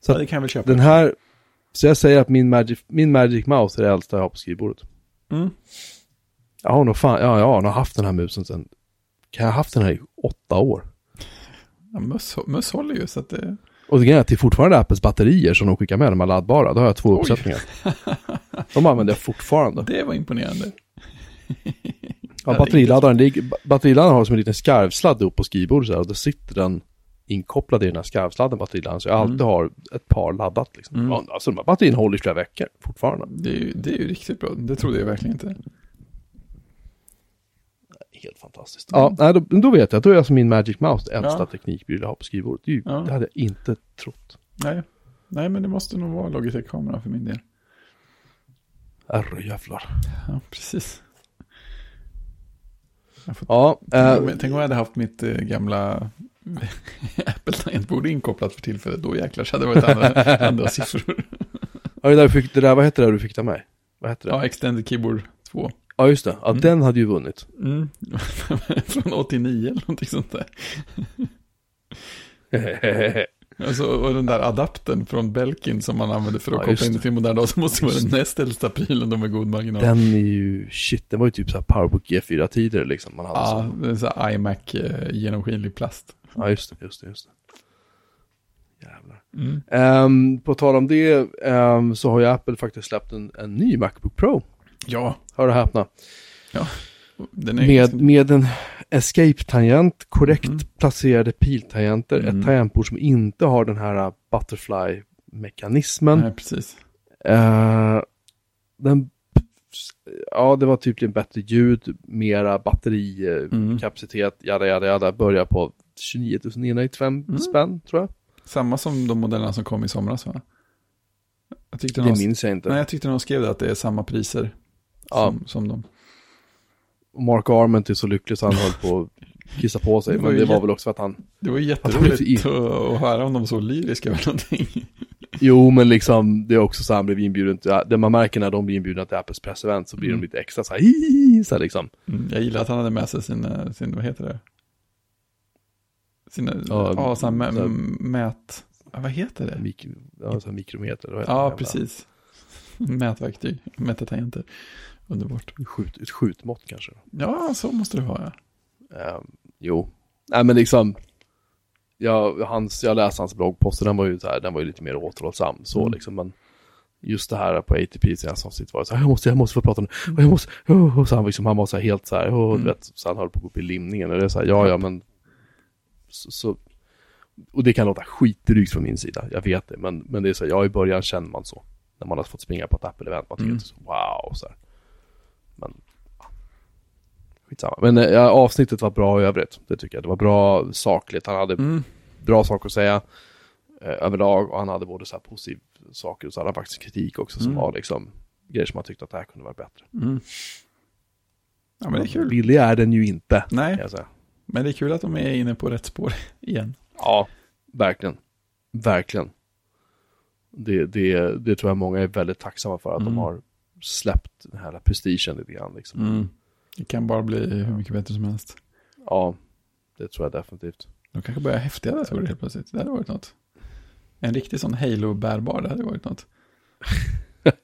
Så ja, det kan jag väl köpa. Den här, så jag säger att min Magic, min Magic Mouse är det äldsta jag har på skrivbordet. Mm. Jag har nog fan, ja, jag har nog haft den här musen sen, kan jag ha haft den här i åtta år? Ja, möss, möss håller ju, så att det... Och det är att det är fortfarande Apples batterier som de skickar med, de här laddbara. Då har jag två Oj. uppsättningar. De använder jag fortfarande. Det var imponerande. Ja, batteriladdaren, ba- batteriladdaren har som en liten skarvsladd upp på skrivbordet så här, och då sitter den inkopplad i den här skarvsladden, batteriladdaren. Så jag alltid Mm. har ett par laddat liksom. Mm. Alltså de här batterierna håller i flera veckor fortfarande. Det är, ju, det är ju riktigt bra. Det trodde jag verkligen inte. Helt fantastiskt. Ja, nej, då, då vet jag. Då är alltså min Magic Mouse det äldsta Ja. teknikpryl jag har på skrivbordet. Det, ju, Ja. det hade jag inte trott. Nej. Nej, men det måste nog vara Logitech-kamera för min del. Herrejävlar. Ja, precis. Får, Ja, tänk, om, eh, tänk om jag hade haft mitt eh, gamla Apple tangentbord inkopplat för tillfället. Då jäklar så hade det varit andra, andra siffror. ja, det, där fick, det där, vad hette det du fick av mig? Vad hette det? Ja, Ja, Extended Keyboard 2. just det. Ja, Mm. den hade ju vunnit. Mm. Från 89 eller någonting sånt där. Alltså, och den där adaptern från Belkin som man använder för att Ja, koppla in det. till modern. Så måste vara Just den näst äldsta prylen då med god marginal. den är ju, shit, den var ju typ så här Powerbook G4-tider liksom. Man hade Ja, så. det är så här iMac eh, genomskinlig plast. Ja, just det, just det, just det. Jävlar. Mm. Ehm, på tal om det ehm, så har ju Apple faktiskt släppt en, en ny Macbook Pro. Ja, Hör och häpna. den är Med, med en Escape-tangent, korrekt Mhm. placerade piltangenter, Mm. ett tangentbord som inte har den här uh, Butterfly-mekanismen. Nej, precis. Eh, den, ja, det var typ en bättre ljud, mera batterikapacitet, Mm. jada, jada, jada. Börjar på 29 995 Mm. spänn, tror jag. Samma som de modellerna som kom i somras va? Jag tyckte Det någon, minns jag inte. nej, jag tyckte någon skrev det att det är samma priser Ja. som, som de. Mark Arment är så lycklig så han höll på att kissa på sig. Det Men det var väl också för att han... Det var jätteroligt att, att höra om de var så lyriska över någonting. Jo, men liksom det är också så han blev inbjuden till... Det man märker när de blir inbjudna till Apples pressevent så blir Mm. de lite extra så här, hihi, så här liksom. Mm, jag gillar att han hade med sig sin, eh, sin vad heter det? Sina, Ja, ja, sån här så här- mä, mät, vad heter det? Mik ja, så här mikrometer. Ja, precis. Mätverktyg, mäta tangenter. Underbart. Skjut, ett skjutmått kanske. Ja, så måste det vara. Eh, jo, nej men liksom, jag, hans, jag läste hans bloggpost och den var ju så här, den var ju lite mer återhållsam så Mm. liksom, men just det här på ATP sen som sitt var det så här, jag måste, jag måste få prata det, och jag måste, oh, och så han, liksom, han var så här helt så här, oh, Mm. du vet, så han höll på att gå upp i limningen och det är så här, ja ja men, så, så och det kan låta skitdrygt från min sida, jag vet det, men, men det är så här, ja i början känner man så, när man har fått springa på ett Apple-event, man tycker Mm. så, wow, så här. Men, ja. skitsamma. Men eh, ja, avsnittet var bra i övrigt, det tycker jag, det var bra sakligt, han hade Mm. bra saker att säga eh, överlag och han hade både så här positiva saker och så hade han faktiskt kritik också som Mm. var liksom grejer som han tyckte att det här kunde vara bättre. Mm. Ja, men det är kul. Billig är den ju inte, Nej, men det är kul att de är inne på rätt spår igen. Ja, verkligen. Verkligen. Det, det, det tror jag många är väldigt tacksamma för att de Mm. har släppt den här prestigen lite grann. Liksom. Mm. Det kan bara bli hur mycket bättre som helst. Ja, det tror jag definitivt. De kanske börjar häftiga datorer helt plötsligt. Det hade varit något. En riktig sån Halo-bärbar, det hade varit något.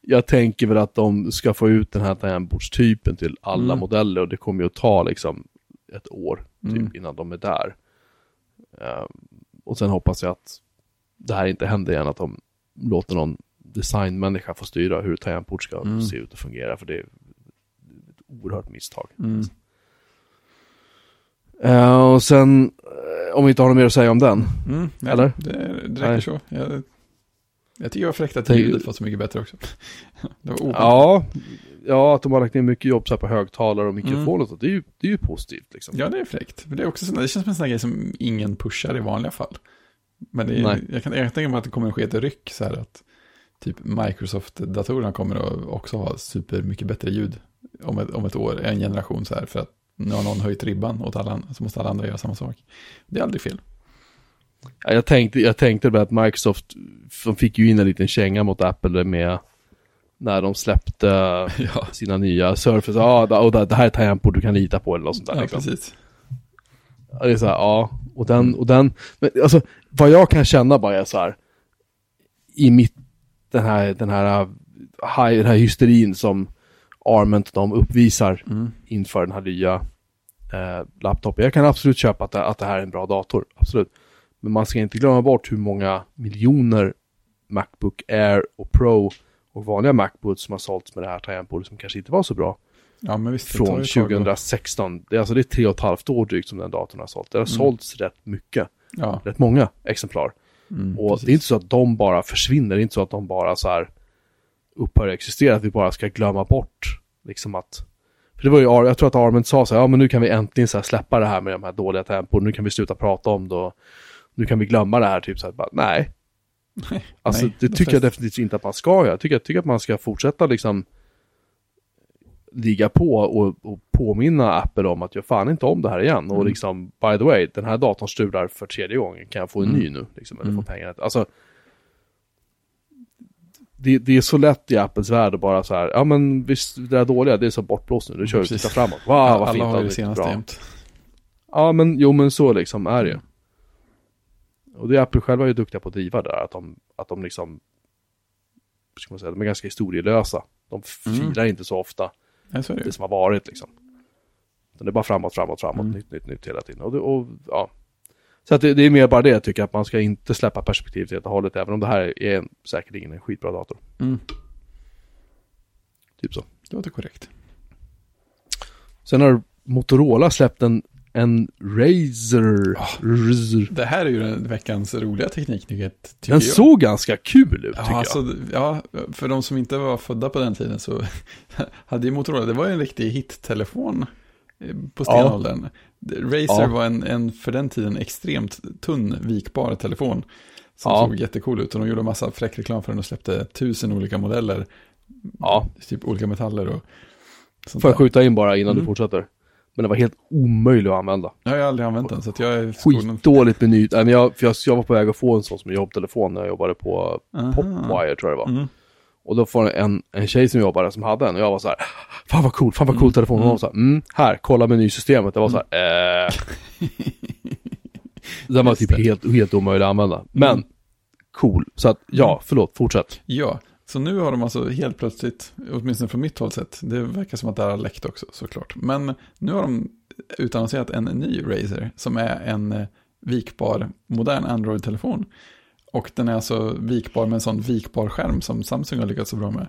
Jag tänker väl att de ska få ut den här tangentbordstypen till alla Mm. modeller och det kommer ju att ta liksom ett år typ Mm. innan de är där. Eh, och sen hoppas jag att det här inte händer igen, att de låter någon designmänniska få styra hur tangentbord ska Mm. se ut och fungera, för det är ett oerhört misstag. Mm. Eh, och sen, eh, om vi inte har något mer att säga om den. Mm, nej, Eller? Det, det räcker så. Jag, jag tycker det var fräckt att Det ljudet var så mycket bättre också. Ja, ja, att de har lagt ner mycket jobb så här på högtalare och mikrofon Mm. och det är ju, det är ju positivt liksom. Ja, det är fräckt. För Det, är också sån, det känns som en sån grej som ingen pushar i vanliga fall. Men är, Nej. jag, kan, jag kan tänka mig att det kommer att ske ett ryck så här att typ Microsoft-datorerna kommer att också ha super mycket bättre ljud om ett, om ett år, en generation så här, för att nu har någon höjt ribban åt alla andra, så måste alla andra göra samma sak. Det är aldrig fel. Ja, jag tänkte, jag tänkte bara att Microsoft, de fick ju in en liten känga mot Apple med när de släppte Ja, sina nya Surface, ja, da- och det här är tangentbord du kan lita på eller något sånt där. ja liksom. precis. Ja, Det är så här, ja, och den, och den, men alltså vad jag kan känna bara är så här, i mitt, den här, den här, high, den här hysterin som Arment de uppvisar Mm. inför den här nya eh, laptopen. Jag kan absolut köpa att det, att det här är en bra dator, absolut. Men man ska inte glömma bort hur många miljoner Macbook Air och Pro och vanliga Macbooks som har sålts med det här tangentbordet som kanske inte var så bra. Ja, visst. Från ju ett tag att- 2016. Det är alltså det är tre och ett halvt år drygt som den datorn har sålt. Det har Mm. sålts rätt mycket, Ja, rätt många exemplar. Mm, Och precis. det är inte så att de bara försvinner, det är inte så att de bara så här upphör att existera, att vi bara ska glömma bort liksom att för det var ju, jag tror att Arment sa så här, ja men nu kan vi äntligen så släppa det här med de här dåliga tempon, nu kan vi sluta prata om det och nu kan vi glömma det här, typ så här, bara, nej. Nej, Alltså nej, det de tycker jag definitivt inte att man ska göra. Jag tycker, jag tycker att man ska fortsätta liksom ligga på och, och påminna Apple om att jag fan inte om det här igen. Och Mm. liksom, by the way, den här datorn strular för tredje gången. Kan jag få en Mm. ny nu? Liksom, eller Mm. få pengarna? Alltså, det, det är så lätt i Apples värld att bara så här, ja men visst, det där dåliga, det är så bortblåst nu, nu kör vi, Precis. titta framåt. Wow, vad Alla fint, har ju senaste jämt. Ja men, jo men så liksom är det ju. Och det är Apple själva är ju duktiga på att driva där, att de, att de liksom, ska man säga, de är ganska historielösa. De Mm. firar inte så ofta Ja, det det som har varit liksom. Det är bara framåt, framåt, framåt, Mm. nytt, nytt, nytt hela tiden. Och, och ja. Så att det, det är mer bara det jag tycker att man ska inte släppa perspektivet helt och hållet, även om det här är en, säkerligen en skitbra dator. Mm, Typ så. det låter korrekt. Sen har Motorola släppt en, en Razer. Razer. Det här är ju den veckans roliga tekniknyhet, Den jag. såg ganska kul ut tycker Ja, alltså, ja, för de som inte var födda på den tiden så hade ju Motorola, det var ju en riktig hit-telefon eh, på stenåldern. Razer Ja. var en, en, för den tiden, extremt tunn, vikbar telefon. Som Ja. såg jättecool ut och de gjorde massa fräck reklam för den och släppte tusen olika modeller. Ja. Typ olika metaller och jag. sånt Får jag skjuta in bara innan Mm. du fortsätter? Men det var helt omöjligt att använda. Jag har aldrig använt den så att jag är. Skitdåligt med ny... Nej, men jag, för jag, jag var på väg att få en sån som jobbtelefon när jag jobbade på Aha. Popwire tror jag det var. Mm. Och då får en, en tjej som jobbade som hade en och jag var så här, fan vad cool, fan vad cool Mm, telefon. Och hon var så här, mm, här, kolla menysystemet. Det var så här, eh. Den var typ helt, helt omöjlig att använda. Men, Mm. cool. Så att, ja, förlåt, fortsätt. Ja, så nu har de alltså helt plötsligt, åtminstone från mitt håll sett, det verkar som att det här har läckt också såklart, men nu har de utannonserat en ny Razer som är en eh, vikbar modern Android-telefon. Och den är alltså vikbar med en sån vikbar skärm som Samsung har lyckats så bra med.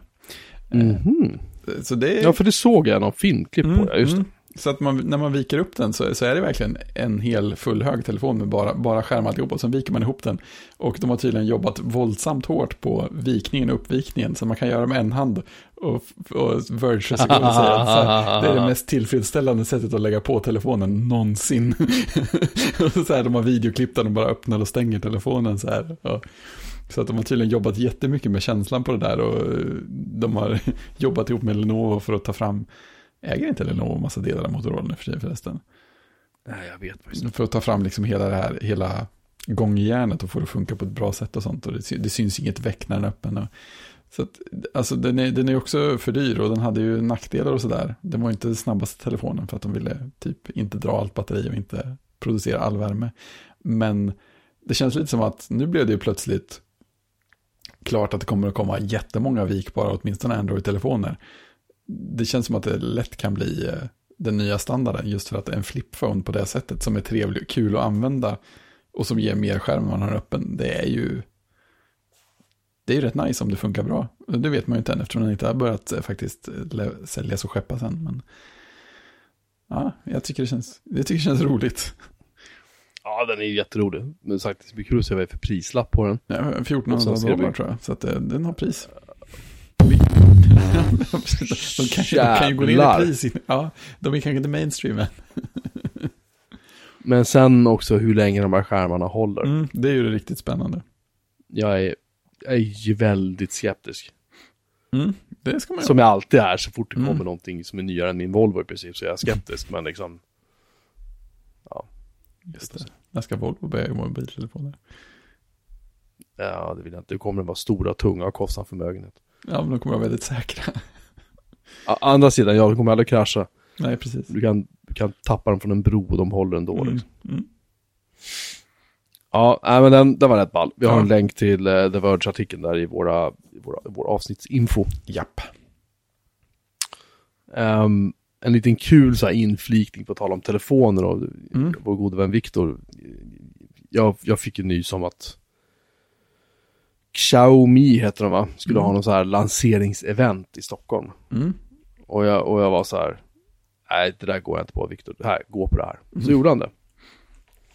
Mhm. Så det är... Ja, för det såg jag någon filmklipp på, ja, just det. Så att man, när man viker upp den så, så är det verkligen en hel full hög telefon med bara, bara skärm alltihopa. Och sen viker man ihop den. Och de har tydligen jobbat våldsamt hårt på vikningen och uppvikningen. Så man kan göra med en hand. Och, och Verge så säger att så det är det mest tillfredsställande sättet att lägga på telefonen någonsin. och så här, de har videoklipp där de bara öppnar och stänger telefonen så här. Och, Så att de har tydligen jobbat jättemycket med känslan på det där och de har jobbat ihop med Lenovo för att ta fram Äger inte Lenovo massa delar av Motorola nu för sig förresten? Nej, jag vet faktiskt. För att ta fram liksom hela det här, hela gångjärnet och få det att funka på ett bra sätt och sånt. Och det, sy- det syns inget väck när den är öppen. Och, så att, alltså den är, den är också för dyr och den hade ju nackdelar och sådär. Den var inte den snabbaste telefonen för att de ville typ inte dra allt batteri och inte producera all värme. Men det känns lite som att nu blev det ju plötsligt klart att det kommer att komma jättemånga vikbara, åtminstone Android-telefoner. Det känns som att det lätt kan bli eh, den nya standarden, just för att en flipphone på det sättet som är trevlig och kul att använda och som ger mer skärm om man har öppen, det är ju det är ju rätt nice om det funkar bra. Det vet man ju inte än eftersom den inte har börjat eh, faktiskt eh, säljas och skeppas än. Men ja, jag tycker det känns, jag tycker det känns roligt. Ja, den är ju jätterolig. Men sagt, det blir kul att se vad det är för prislapp på den. Ja, Och 1400 sen ser vi- dollar tror jag, så att den har pris. De, kan, de kan ju gå ner i pris. Ja, de är kanske inte mainstream än. Men sen också hur länge de här skärmarna håller. Mm, det är ju riktigt spännande. Jag, är, jag är väldigt skeptisk. Mm, det ska man. Som jag alltid är så fort det Mm. kommer någonting som är nyare än min Volvo i princip så är jag skeptisk. Men liksom, Just det. När ska Volvo börja göra mobiltelefoner? ja det vill jag inte. Det kommer att vara stora, tunga och kostsam förmögenhet. Ja, men de kommer vara väldigt säkra. Å andra sidan, ja, de kommer aldrig krascha. Nej, precis. Du kan, du kan tappa dem från en bro och de håller ändå. Mm, Liksom. mm. Ja, nej, men den, den var rätt ball. Vi har Ja. en länk till uh, The Verge-artikeln där i våra, i våra, vår avsnittsinfo. Japp. Ehm, en liten kul så här inflikning på tal om telefoner och Mm. vår gode vän Viktor. Jag, jag fick ju nys om att Xiaomi heter de va? Skulle Mm. ha någon så här lanseringsevent i Stockholm. Mm. Och jag, och jag var så här, nej det där går jag inte på Viktor, här, gå på det här. Så Mm. gjorde han det.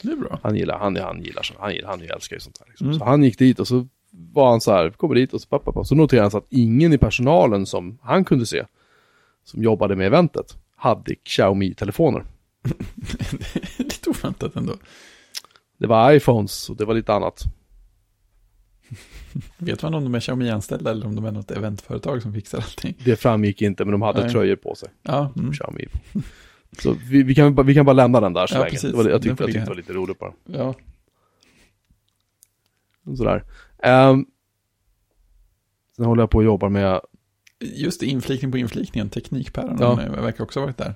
Det är bra. Han gillar, han, han gillar, så- han gillar, han älskar ju sånt här. Liksom. Mm. Så han gick dit och så var han så här, kommer dit och så, pappa, pappa. så noterade han så att ingen i personalen som han kunde se, som jobbade med eventet, hade Xiaomi-telefoner. lite oväntat ändå. Det var iPhones och det var lite annat. Vet man om de är Xiaomi-anställda eller om de är något eventföretag som fixar allting? Det framgick inte, men de hade Nej. tröjor på sig. Ja, mm. Xiaomi. Så vi, vi, kan, bara- vi kan bara lämna den där så Ja, länge. precis. Det var, jag tyckte, jag tyckte det var lite roligt bara. ja. Sådär. Um, sen håller jag på och jobbar med, Just inflikning på inflikningen, Teknikpäron Ja. ja. verkar också ha varit där.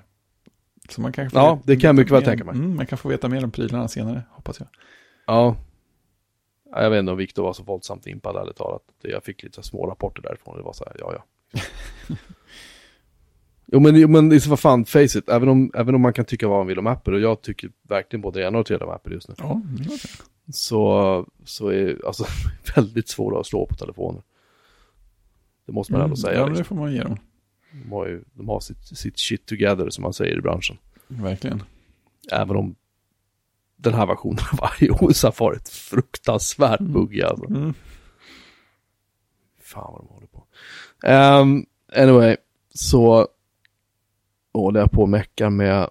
Så man kanske Ja, det kan jag mycket väl tänka mig. Mm, man kan få veta mer om prylarna senare, hoppas jag. ja. Ja, Jag vet inte om Viktor var så våldsamt impad ärligt talat. Jag fick lite små rapporter därifrån. Det var så här, ja ja. jo men, jo, men det är så vad fan, face it. Även om, även om man kan tycka vad man vill om Apple, och jag tycker verkligen både det ena och det tredje om Apple just nu. Ja, det. Så, så är alltså väldigt svåra att slå på telefoner. Det måste man ändå säga. Mm, Ja, det liksom. får man ge dem. De har ju de har sitt, sitt shit together som man säger i branschen. Verkligen. Även om den här versionen av iOS har varit fruktansvärt Mm. buggig alltså. Mm. Fan vad de håller på. Um, anyway, så håller jag på och meckar med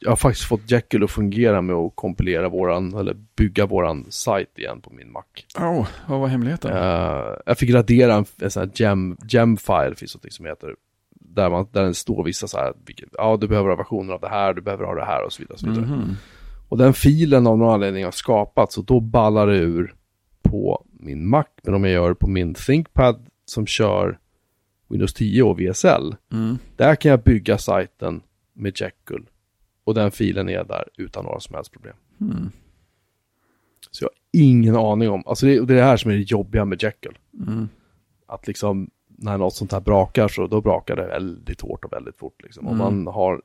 jag har faktiskt fått Jekyll att fungera med att kompilera våran, eller bygga våran sajt igen på min Mac. Oh, vad var hemligheten? Eh, jag fick radera en, en sån här gem, gem-file, finns något som heter. Där, man, där det står vissa så här, ja du behöver ha versioner av det här, du behöver ha det här och så vidare. Och, så vidare. Mhm. Och den filen av någon anledning har skapats och då ballar det ur på min Mac. Men om jag gör på min ThinkPad som kör Windows 10 och VSL. Mm. Där kan jag bygga sajten med Jekyll. Och den filen är där utan några som helst problem. Mm. Så jag har ingen aning om, alltså det, det är det här som är det jobbiga med Jekyll. Mm. Att liksom när något sånt här brakar så då brakar det väldigt hårt och väldigt fort. Liksom. Om Mm. man har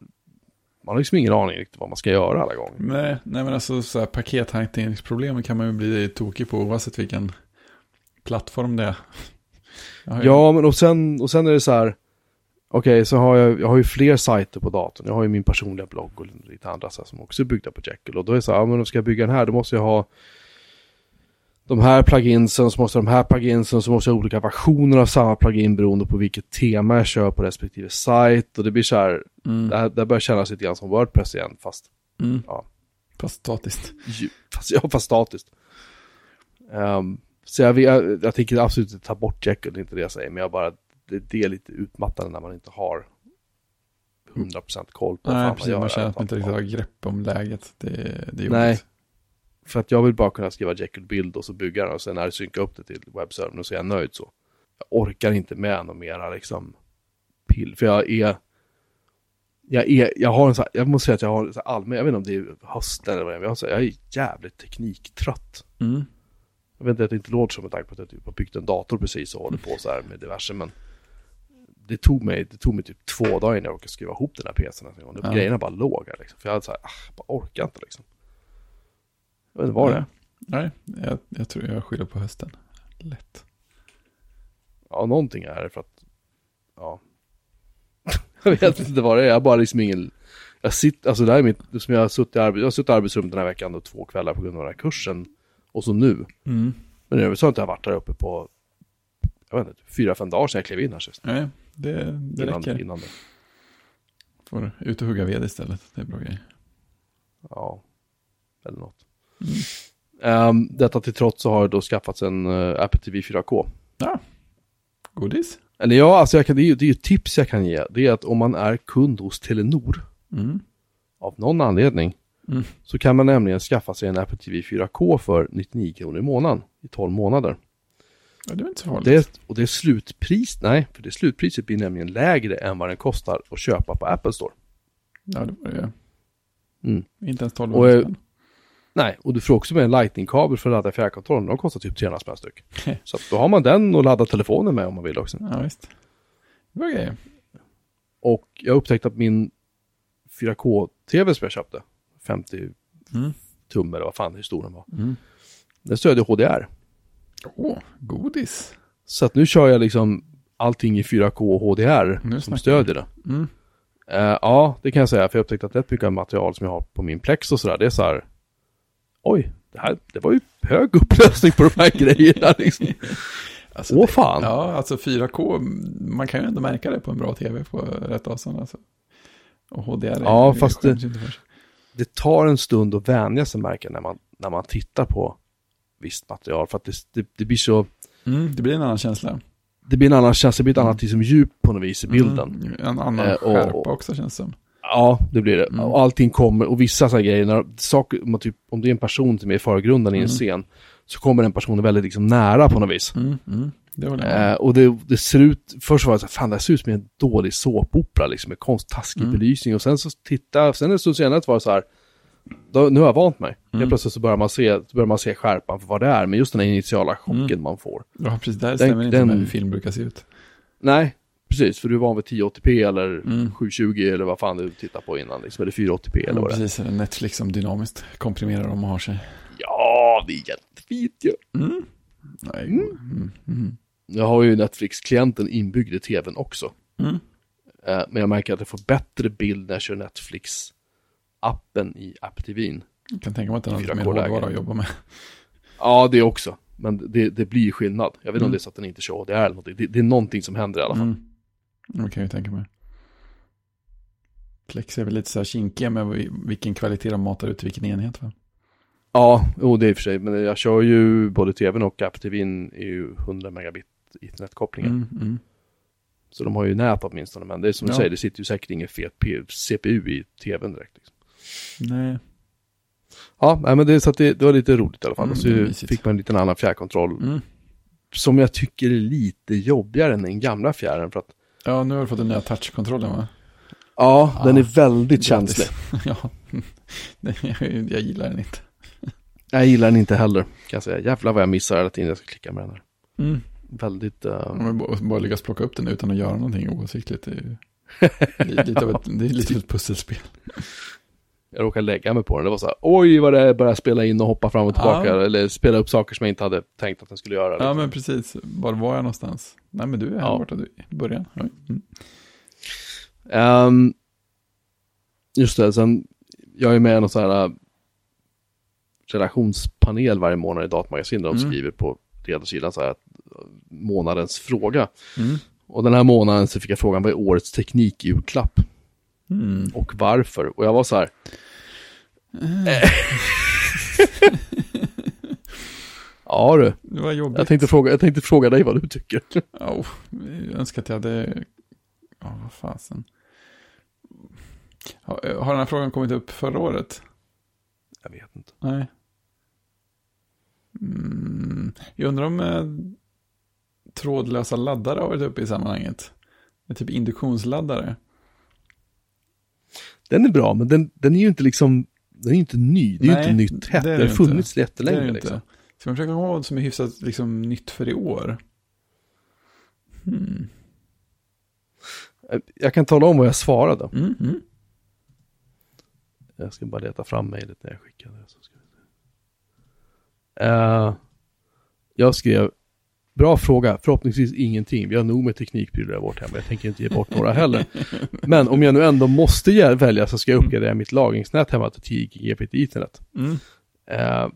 man har liksom ingen aning riktigt vad man ska göra alla gånger. Nej, nej men alltså så här, pakethanteringsproblem kan man ju bli tokig på oavsett vilken plattform det är. Ju- Ja, men och sen, och sen är det så här, okej, så har jag, jag har ju fler sajter på datorn. Jag har ju min personliga blogg och lite andra så här, som också är byggda på Jekyll. Och då är det så här, ja, men om ska jag bygga den här, då måste jag ha de här pluginsen, så måste de här pluginsen, så måste jag ha olika versioner av samma plugin beroende på vilket tema jag kör på respektive sajt. Och det blir så här, Mm, det, här, det börjar kännas lite grann som Wordpress igen, fast, mm. ja. Fast statiskt. fast, ja, fast statiskt. Ehm, så jag, jag, jag tänker absolut inte ta bort Jekyll, det är inte det jag säger, men jag bara, det, det är lite utmattande när man inte har 100% koll på vad Nej, fan precis. gör Man känner att man inte riktigt har grepp om läget. Det, det är Nej. För att jag vill bara kunna skriva Jekyll-bild och så bygga den och sen synkar upp det till webbservern och så är jag nöjd så. Jag orkar inte med något mera liksom pill, för jag är jag, är, jag har en så här, jag måste säga att jag har en så allmän, jag vet inte om det är hösten eller vad det är, men jag, så är jävligt tekniktrött. Mm. Jag vet inte att det inte låter som med tanke på att jag typ har byggt en dator precis och håller på så här med diverse, men det tog mig, det tog mig typ två dagar innan jag orkade skriva ihop den här PCn. Och Ja. Grejerna bara låg här liksom. För jag hade så här, ah, bara orkar inte liksom. Jag vet inte vad det. Nej, jag, jag tror jag skyller på hösten. Lätt. Ja, någonting är det för att, ja. jag vet inte vad det är, jag har bara liksom ingen, jag sitter, alltså det här är mitt, som jag har suttit i, arbe, jag har suttit i arbetsrum den här veckan då två kvällar på grund av den här kursen. Och så nu. Mm. Men i övrigt så har inte jag varit där uppe på, jag vet inte, fyra, fem dagar sedan jag klev in här sist. Nej, det, det Innan, räcker. innan det. Får ut och hugga ved istället. Det är bra grej. Ja, eller något. Mm. Ehm, detta till trots så har det då skaffats en uh, Apple TV 4K. Ja, godis. Eller ja, alltså jag kan, det, är ju, det är ju ett tips jag kan ge. Det är att om man är kund hos Telenor Mm. av någon anledning Mm. så kan man nämligen skaffa sig en Apple TV 4K för 99 kronor i månaden i 12 månader. Ja, det är inte så farligt. Det, och det är slutpris, nej, för det slutpriset blir nämligen lägre än vad den kostar att köpa på Apple Store. Ja, det var det. Mm. Inte ens 12 Och, eh, spänn. Nej, och du får också med en lightning-kabel för att ladda fjärrkontrollen. De kostar typ 300 spänn styck. Så då har man den och ladda telefonen med om man vill också. Ja, visst. Det var grejer. Och jag upptäckte att min 4K-TV som jag köpte, 50 Mm. tum eller vad fan hur stor den var, Mm. den stödjer HDR. Åh, godis. Så att nu kör jag liksom allting i 4K HDR Nu som stödjer det. Mm. Eh, ja, det kan jag säga, för jag upptäckte att rätt mycket material som jag har på min Plex och sådär, det är så här, oj, det, här, det var ju hög upplösning på de här grejerna liksom. Alltså, Åh fan! Ja, alltså 4K, man kan ju ändå märka det på en bra tv på rätt avstånd. Alltså. Och HDR Ja, fast sig. det tar en stund att vänja sig märker när man, när man tittar på visst material. För att det, det, det blir så, Mm, det blir en annan känsla. det blir en annan känsla, det blir ett annat liksom, djup på något vis i bilden. Mm, en annan Eh, och- skärpa också känns det som. Ja, det blir det. Mm. Allting kommer, och vissa så här grejer, när, man typ, om det är en person som är i förgrunden i en Mm. scen, så kommer den personen väldigt liksom, nära på något vis. Mm, mm, det det. Eh, och det, det ser ut, först var det så fan det här ser ut som en dålig såpopera liksom, med konsttaskig Mm. belysning. Och sen så titta, sen en stund senare var det så här, då, nu har jag vant mig. Mm. Helt plötsligt så börjar man, se, börjar man se skärpan för vad det är, men just den här initiala chocken Mm. man får. ja, precis. Det här den- stämmer inte den- med hur film brukar se ut. Nej, precis, för du är van vid 1080p eller Mm. 720 eller vad fan du tittar på innan, liksom, eller 480p eller Ja, vad det är. precis, Netflix som dynamiskt komprimerar dem och har sig. Ja, det är jättefint ju. Mm. Nej, Mm. mm. Jag har ju Netflix-klienten inbyggd i tvn också. Mm. Eh, men jag märker att jag får bättre bild när jag kör Netflix-appen i app-tvn. Jag kan tänka mig att är något 4K mer hårdvara att jobba med. Ja, det också. Men det, det blir skillnad. Jag vet inte om Mm. det är så att den inte kör HDR eller någonting. Det, det är någonting som händer i alla fall. Mm. Det kan jag ju tänka mig. Plex är väl lite så här kinkiga med vi- vilken kvalitet de matar ut i vilken enhet va? Ja, jo, det är i och för sig. Men jag kör ju både tvn och app-tvn är ju 100 megabit internetkopplingen. Mm, mm. Så de har ju nät åtminstone. Men det är som du Ja. säger, det sitter ju säkert ingen fet CPU i tvn direkt. Liksom. Nej, Ja, nej, men det, så det, det var lite roligt i alla fall. Mm, och så fick man en liten annan fjärrkontroll. mm. Som jag tycker är lite jobbigare än den gamla fjärren. För att, Ja, nu har du fått den nya touchkontrollen va? ja, Ja, den är väldigt känslig. ja, jag, gillar den inte. Jag gillar den inte heller, kan jag säga. Jävlar vad jag missar hela tiden jag ska klicka med den här. Mm. Väldigt... jag bara, bara lyckas plocka upp den utan att göra någonting oavsiktligt. Det är ju Det är lite av ett, det är lite av ett pusselspel. Jag råkade lägga mig på den. Det var så här, oj vad det är, börja spela in och hoppa fram och tillbaka. Ja. Eller spela upp saker som jag inte hade tänkt att den skulle göra. Ja, liksom. men precis. Var var jag någonstans? Nej, men du är här Ja. borta i början. Mm. Ehm, just det, sen, jag är med i någon sån här äh, relationspanel varje månad i Datamagasin där de Mm. skriver på ledarsidan så här månadens fråga. Mm. Och den här månaden så fick jag frågan vad är årets teknikjulklapp Mm. och varför? Och jag var så här, ja du, Det var jobbigt. jag tänkte, fråga, jag tänkte fråga dig vad du tycker. Oh, jag önskar att jag hade... Ja, vad fasen. Har, har den här frågan kommit upp förra året? Jag vet inte. Nej. Mm, jag undrar om eh, trådlösa laddare har varit uppe i sammanhanget. Det är typ induktionsladdare. Den är bra, men den, den är ju inte liksom, den är ju inte ny. Det är ju Nej, inte nytt hett. det Det, det har funnits Det jättelänge det liksom. inte. Ska man försöka komma vad som är hyfsat liksom, nytt för i år? Hmm. Jag kan tala om vad jag svarade. Mm, mm. Jag ska bara leta fram mejlet när jag skickade det. Så ska. Eh, jag skrev, bra fråga, förhoppningsvis ingenting. Vi har nog med teknikprylar i vårt hem. Jag tänker inte ge bort några heller. Men om jag nu ändå måste välja så ska jag uppgradera mitt lagringsnät hemma till 10 GB till internet. Mm. Eh,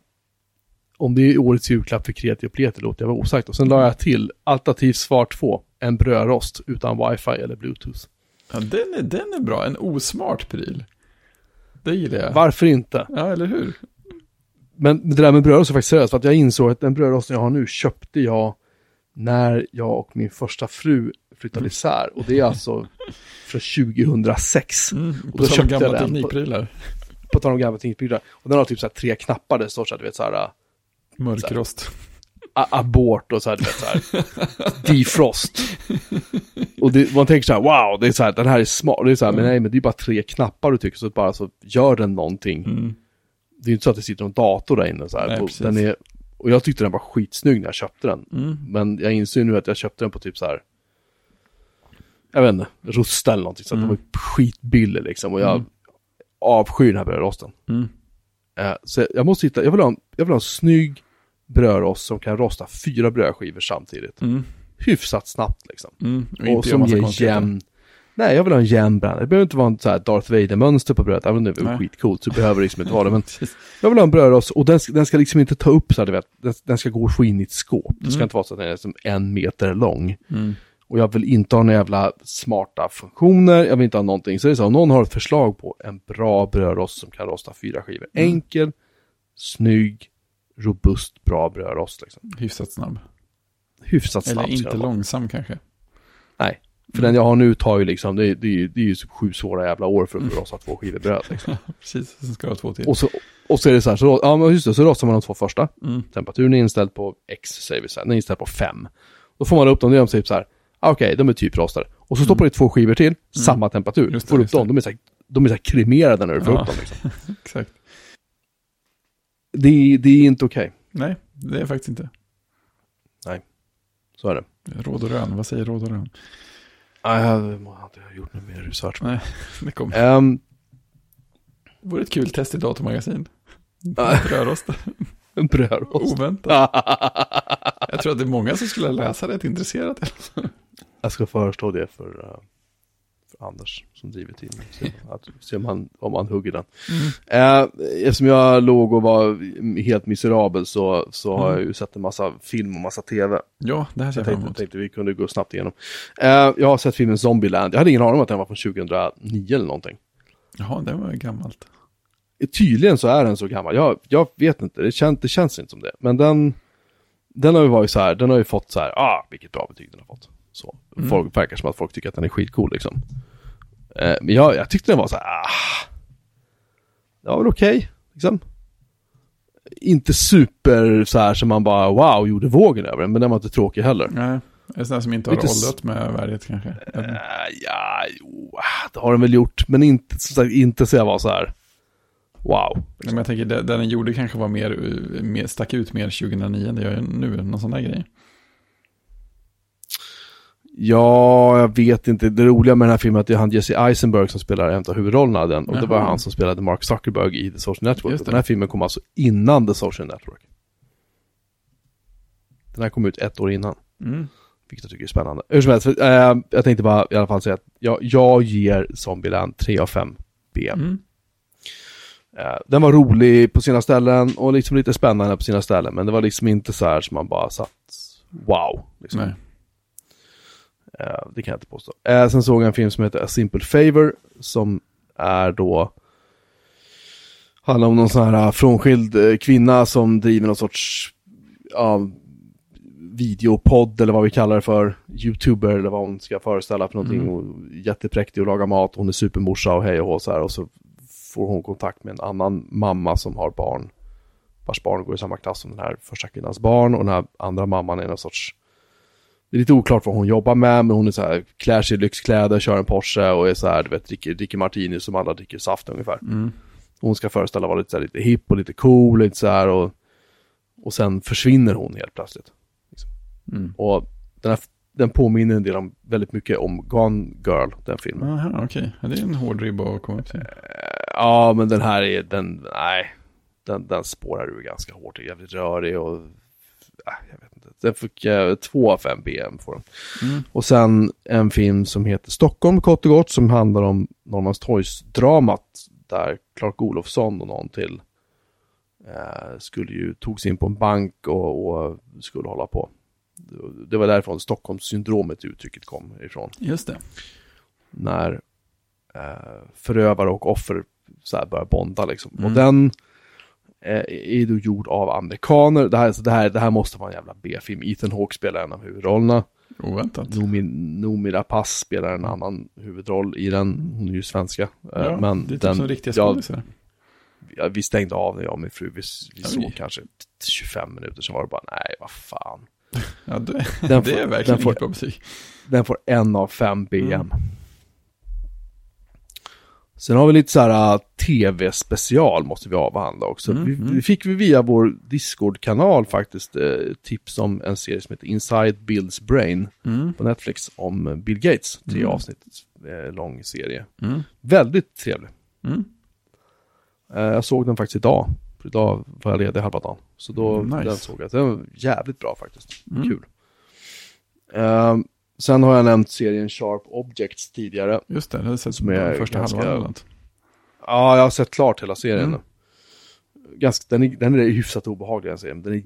om det är årets julklapp för kreti och pleti låter jag vara osagt. Och sen la jag till alternativ svar 2, en brödrost utan wifi eller bluetooth. Ja, den, är, den är bra. En osmart pryl. Det gillar jag. Varför inte? Ja, eller hur? Men det där med brödrost är faktiskt seriöst, för att jag insåg att den brödrosten jag har nu köpte jag när jag och min första fru flyttade isär. Och det är alltså från 2006. Mm. Och då köpte jag den på- teknikprylar. På tal om gamla teknikprylar. Och den har typ så här tre knappar, det står så här, du vet så här, äh, Mörkrost. a- abort och så här, du vet så här, defrost. Och det, man tänker så här, wow, det är så här, den här är smart. Det är så här, men nej, men det är bara tre knappar du tycker, så bara så gör den någonting. Mm. Det är inte så att det sitter någon dator där inne så här. Nej, den är, och jag tyckte den var skitsnygg när jag köpte den. Mm. Men jag inser nu att jag köpte den på typ så här. Jag vet inte, Rusta eller någonting. Så Mm. den var skitbillig liksom. Och jag Mm. avskyr den här brödrosten. Mm. Eh, så jag måste hitta, jag vill, ha en, jag vill ha en snygg brödrost som kan rosta fyra brödskivor samtidigt. Mm. Hyfsat snabbt liksom. Mm. Och, som ger jämn... Nej, jag vill ha en jämn brand. Det behöver inte vara en så här Darth Vader-mönster på brödet. Även om det är skitcoolt så behöver det liksom inte vara det. Men jag vill ha en brödrost och den, ska- den ska liksom inte ta upp så här, du vet. Den, den ska gå och få in i ett skåp. Det ska Mm. inte vara så att den är som en meter lång. Mm. Och jag vill inte ha några jävla smarta funktioner. Jag vill inte ha någonting. Så det är så, om någon har ett förslag på en bra brödrost som kan rosta fyra skivor. Mm. Enkel, snygg, robust, bra brödrost. Liksom. Hyfsat snabb. Hyfsat snabb Eller inte långsam kanske. Nej. För den jag har nu tar ju liksom, det, är- det, är det är ju typ sju svåra jävla år för att rosta två skivor bröd. Liksom. Precis, sen ska jag ha två till. Och, så, och så är det så här, så, ja men just det, så rostar man de två första. Mm. Temperaturen är inställd på X, säger vi så här, den är inställd på 5. Då får man upp dem, det är de typ så här, ah, okej, de är typ rostade. Och så stoppar du i två skivor till, samma temperatur. Mm. Det, får upp dem, de är så här, de är så här kremerade när du får Ja. upp dem. Liksom. Exakt. Det, det är inte okej. Nej, det är faktiskt inte. Så är det. Råd och rön, vad säger råd och rön? Nej, jag har inte gjort något mer research. Nej, det kommer. Um, Det vore ett kul test i datormagasin. Brödrost. en brödrost. Oväntat. Jag tror att det är många som skulle läsa det intresserat. jag ska föreslå det för, eh, för Anders som driver tidningen. Se, att, se om, han, om han hugger den. Mm. Eh, eftersom jag låg och var helt miserabel så, så har Mm. jag ju sett en massa film och massa tv. Ja, det här ser Jag jag fram tänkte, emot. tänkte vi kunde gå snabbt igenom. Eh, jag har sett filmen Zombieland. Jag hade ingen aning om att den var från 2009 eller någonting. Jaha, det var gammalt. Tydligen så är den så gammal. Jag, jag vet inte, det, kän, det känns inte som det. Men den, den har ju varit så här, den har ju fått så här, ah, vilket bra betyg den har fått. Så. Mm. Folk verkar som att folk tycker att den är skitcool liksom. Eh, men jag, jag tyckte den var så här, ah, det var väl okej, liksom. Inte super så här som man bara, wow, gjorde vågen över den, men den var inte tråkig heller. Nej, det är sådana som inte har s- åldrat med värdighet kanske. Inte. Eh, ja, jo, det har den väl gjort, men inte, som sagt, inte så jag var så här, wow. Nej, Men jag tänker, det, det den gjorde kanske var mer, uh, mer, stack ut mer 2009 än det gör nu, någon sån där grej. Ja, jag vet inte. Det roliga med den här filmen är att det är han Jesse Eisenberg som spelar en av huvudrollerna i den. Och det var Jaha. han som spelade Mark Zuckerberg i The Social Network. Den här filmen kom alltså innan The Social Network. Den här kom ut ett år innan. Mm. Vilket jag tycker är spännande. Hur som helst, eh, jag tänkte bara i alla fall säga att jag, jag ger Zombieland 3 av 5 BM. Mm. Eh, den var rolig på sina ställen och liksom lite spännande på sina ställen. Men det var liksom inte så här som man bara satt wow. Liksom. Nej. Eh, det kan jag inte påstå. Eh, sen såg jag en film som heter A Simple Favor som är då handlar om någon sån här eh, frånskild kvinna som driver någon sorts ja, videopodd eller vad vi kallar det för. Youtuber eller vad hon ska föreställa för någonting. Mm. Och jättepräktig och lagar mat. Hon är supermorsa och hej och hå så här. Och så får hon kontakt med en annan mamma som har barn. Vars barn går i samma klass som den här första kvinnans barn. Och den här andra mamman är någon sorts det är lite oklart vad hon jobbar med, men hon är så här, klär sig i lyxkläder, kör en Porsche och är så här, du vet, dricker, dricker martini som alla dricker saft ungefär. Mm. Hon ska föreställa vara lite, så här, lite hipp och lite cool, lite så här och, och sen försvinner hon helt plötsligt. Mm. Och den, här, den påminner en del om, väldigt mycket om Gone Girl, den filmen. Aha, okej. Ja, det är en hård ribba att komma upp till. Eh, Ja, men den här är, den, nej, den, den spårar ur ganska hårt, det är jävligt rörig och, jag vet inte. Den fick eh, två av fem BM får. Mm. Och sen en film som heter Stockholm kort och gott som handlar om Norrmalmstorgsdramat där Clark Olofsson och någon till eh, skulle ju, togs in på en bank och, och skulle hålla på. Det var därifrån Stockholmssyndromet uttrycket kom ifrån. Just det. När eh, förövare och offer så här börjar bonda liksom. Mm. Och den eh, är då gjord av amerikaner. Det här, så det här, det här måste vara en jävla B-film. Ethan Hawke spelar en av huvudrollerna. Oväntat. Noomi, Noomi Rapace spelar en annan huvudroll i den. Hon är ju svenska. Eh, Ja, men det är typ den, som riktiga skådisar. ja, vi stängde av när jag och min fru, vi, vi Oj. såg kanske 25 minuter, så var det bara nej, vad fan. Ja, det, Den det får- är verkligen den får- inget bra betyg. Den får en av fem BM. Mm. Sen har vi lite så här uh, tv-special måste vi avhandla också. Mm, vi, mm. fick vi via vår Discord-kanal faktiskt eh, tips om en serie som heter Inside Bill's Brain Mm. på Netflix om Bill Gates. Tre Mm. avsnitt, eh, lång serie. Mm. Väldigt trevlig. Eh, jag såg den faktiskt idag. För idag var jag ledig halva dagen. Så då nice. den såg jag. Den var jävligt bra faktiskt. Kul. Eh, sen har jag nämnt serien Sharp Objects tidigare. Just det, det har jag sett Som är första ganska- halvan. Ja, jag har sett klart hela serien. Mm. Ganska, den, är, den är hyfsat obehaglig den serien. Den är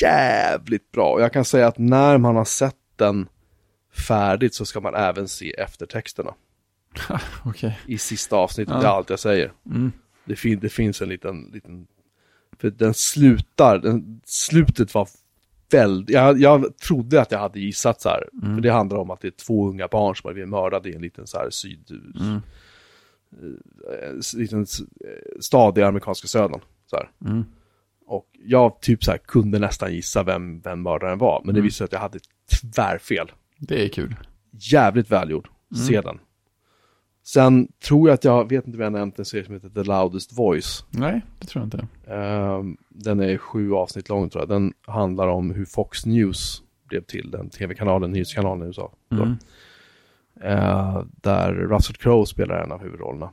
jävligt bra. Och jag kan säga att när man har sett den färdigt så ska man även se eftertexterna Okej. i sista avsnittet. Ja. Det är allt jag säger. Mm. Det, fin, det finns en liten, liten... För den slutar, den, slutet var väldigt... Jag, jag trodde att jag hade gissat så här. Mm. För det handlar om att det är två unga barn som har blivit mördade i en liten så här syd... Mm. eh, liten eh, stad i amerikanska södern. Så. Mm. Och jag typ så här kunde nästan gissa vem, vem mördaren var. Men det Mm. visade sig att jag hade tvärfel. Det är kul. Jävligt välgjord. Mm. Se den. Sen tror jag att jag, vet inte om jag nämnt en serie som heter The Loudest Voice. Nej, det tror jag inte. Ehm, den är sju avsnitt lång tror jag. Den handlar om hur Fox News blev till, den tv-kanalen, nyhetskanalen i USA. Mm. Eh, där Russell Crowe spelar en av huvudrollerna.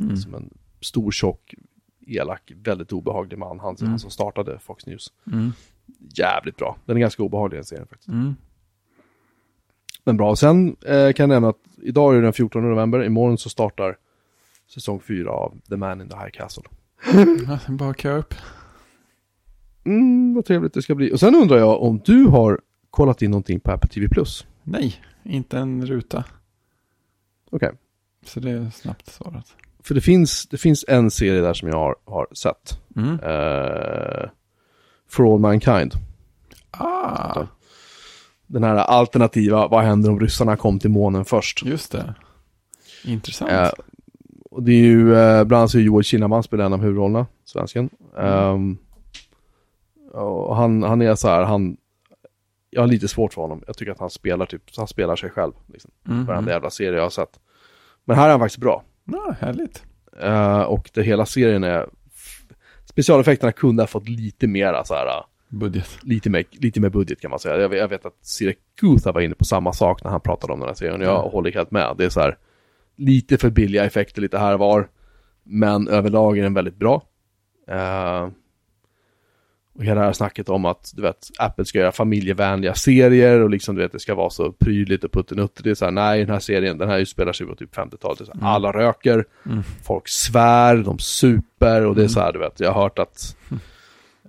Mm. Som en stor, tjock, elak, väldigt obehaglig man. Han, Mm. han som startade Fox News. Mm. Jävligt bra. Den är ganska obehaglig den serien faktiskt. Men bra. Sen eh, kan jag nämna att idag är det den 14 november. Imorgon så startar säsong 4 av The Man in the High Castle. Bara kö upp. Mm, vad trevligt det ska bli. Och sen undrar jag om du har kollat in någonting på Apple TV+. Plus. Nej, inte en ruta. Okej. Så det är snabbt svarat. För det finns, det finns en serie där som jag har, har sett. Mm. Eh, For All Mankind. Ah, Den här alternativa, vad händer om ryssarna kom till månen först? just det. Intressant. Eh, och det är ju, eh, bland annat så är Joel Kinnaman spelar en av huvudrollerna, svensken. Ehm, och han, han är så här, han, jag har lite svårt för honom. Jag tycker att han spelar typ, han spelar sig själv. Liksom, Mhm. varenda jävla serie jag har sett. Men här är han faktiskt bra. Ja, härligt. Eh, och det hela serien är, specialeffekterna kunde ha fått lite mera så här, Budget. lite mer, lite mer budget kan man säga. Jag vet, jag vet att Syracuse var inne på samma sak när han pratade om den här serien. Jag Mm. håller helt med. Det är så här lite för billiga effekter lite här och var. Men överlag är den väldigt bra. Eh, och hela det här snacket om att du vet, Apple ska göra familjevänliga serier och liksom du vet, det ska vara så prydligt och puttenutter. Det är så här, nej, den här serien, den här utspelar sig på typ 50-talet. Det är så här, Mm. Alla röker, Mm. folk svär, de super och det är Mm. så här, du vet, jag har hört att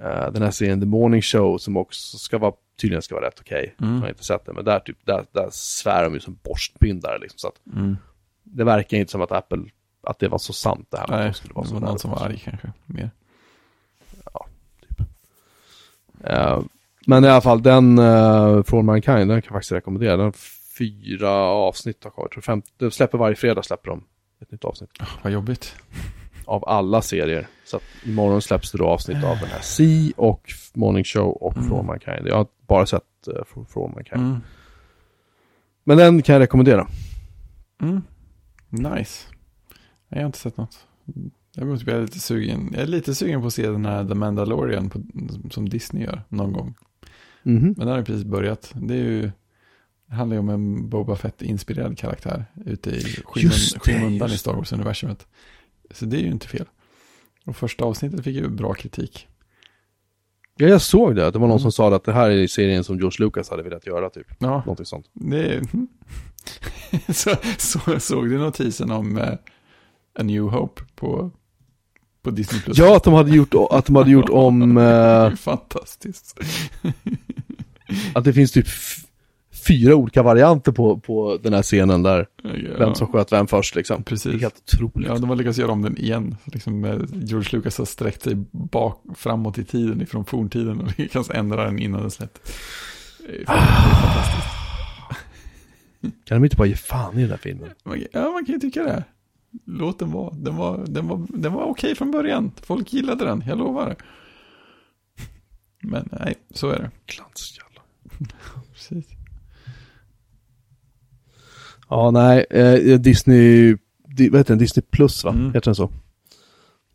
eh, den här serien The Morning Show som också ska vara, tydligen ska vara rätt okej. Mm. Jag har inte sett den, men där, typ, där, där svär de ju som borstbindare liksom. Så att Mm. det verkar inte som att Apple, att det var så sant det här Nej, de skulle vara det var någon som var arg kanske. Mer. Eh, men i alla fall, den uh, från Mankind, den kan jag faktiskt rekommendera. Den fyra avsnitt har kvar. Jag tror fem, de släpper varje fredag släpper de ett nytt avsnitt. Oh, vad jobbigt. Av alla serier. Så att imorgon släpps det då avsnitt av den här C och Morning Show och Mm. Från Mankind. Jag har bara sett uh, från Mankind. Mm. Men den kan jag rekommendera. Mm. Nice. Jag har inte sett något. Jag måste bli lite sugen. Jag är lite sugen på att se den här The Mandalorian på, som Disney gör någon gång. Mhm. Men den har ju precis börjat. Det är ju det handlar ju om en Boba Fett-inspirerad karaktär ute i skymundan i Star Wars-universumet. Så det är ju inte fel. Och första avsnittet fick ju bra kritik. Ja, jag såg det. Det var någon Mm. som sa att det här är serien som George Lucas hade velat göra, typ. Ja, Någonting sånt. det så, så såg du notisen om eh, A New Hope på, på Disney+. Plus? Ja, att de hade gjort, att de hade gjort om... Ju fantastiskt. att det finns typ fyra olika varianter på, på den här scenen där. Vem som sköt vem först liksom. Det är Precis. helt otroligt. Ja, de har lyckats göra om den igen. Liksom, eh, George Lucas har sträckt sig bak, framåt i tiden ifrån forntiden och lyckats ändra den innan den släpptes. Det är fantastiskt. Kan de inte bara ge fan i den här filmen? Ja, man kan ju tycka det. Låt den vara. Den var, den var, den var okej från början. Folk gillade den, jag lovar. Men nej, så är det. Glansjävlar. Precis. Ja, nej. Eh, Disney... Di, vad heter den? Disney Plus va? Mm. Heter den så?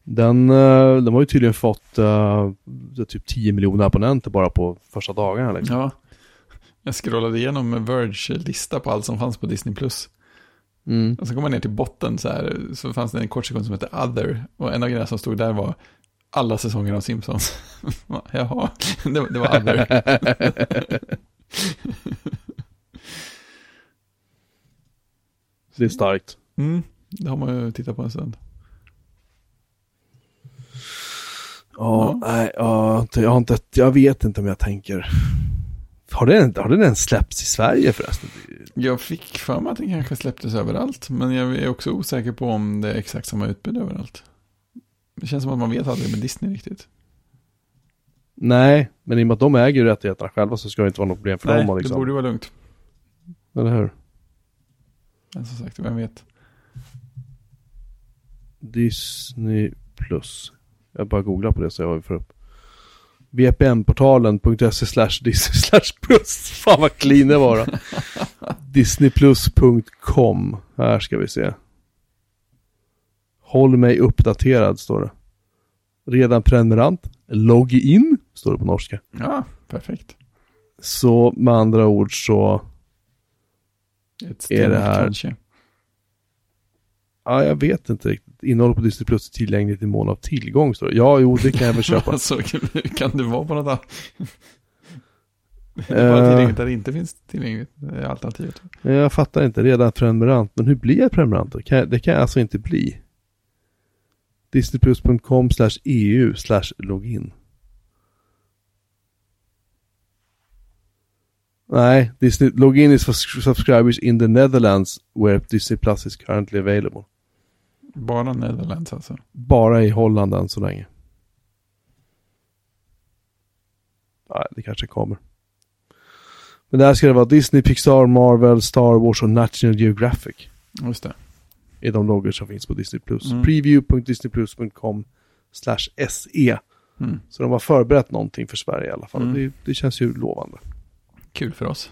Den, eh, den har ju tydligen fått eh, typ 10 miljoner abonnenter bara på första dagarna. Liksom. Ja. Jag scrollade igenom Verge lista på allt som fanns på Disney+. Plus. Mm. Och så kom man ner till botten så här, så fanns det en kort sekund som hette Other. Och en av grejerna som stod där var alla säsonger av Simpsons. Jaha, det, det var Other. det är starkt. Mm, det har man ju tittat på en stund. Ja, nej, ja, jag har inte, jag vet inte om jag tänker. Har den, har den ens släppts i Sverige förresten? Jag fick för mig att den kanske släpptes överallt. Men jag är också osäker på om det är exakt samma utbud överallt. Det känns som att man vet aldrig med Disney riktigt. Nej, men i och med att de äger rättigheterna själva så ska det inte vara något problem för Nej, dem. det Liksom. borde ju vara lugnt. Eller hur? Men som sagt, vem vet. Disney plus. Jag bara googlar på det så jag får upp. VPN-portalen.se slash Disney slash plus. Fan vad clean det var då. Disneyplus.com. Här ska vi se. Håll mig uppdaterad står det. Redan prenumerant. Logg in står det på norska. Ja, perfekt. Så med andra ord så, Ett Är det här- Kanske. ja jag vet inte riktigt. Innehållet på Disney Plus är tillgängligt i mån av tillgång det. Ja, jo det kan jag väl köpa. Så kan det vara på något annat. Det är bara Eh. tillgängligt där det inte finns tillgängligt. Det är alternativet. Jag fattar inte, redan prenumerant. Men hur blir jag prenumerant då? Kan jag, det kan jag alltså inte bli. Disneyplus.com slash EU slash login. Nej, Disney, login is for subscribers in the Netherlands where Disney Plus is currently available. Bara Netherlands alltså. Bara i Holland än så länge. Nej, det kanske kommer. Men där ska det vara Disney, Pixar, Marvel, Star Wars och National Geographic. Just det. är de loggor som finns på Disney+. Plus. Mm. Preview.disneyplus.com slash SE. Mm. Så de har förberett någonting för Sverige i alla fall. Mm. Det, det känns ju lovande. Kul för oss.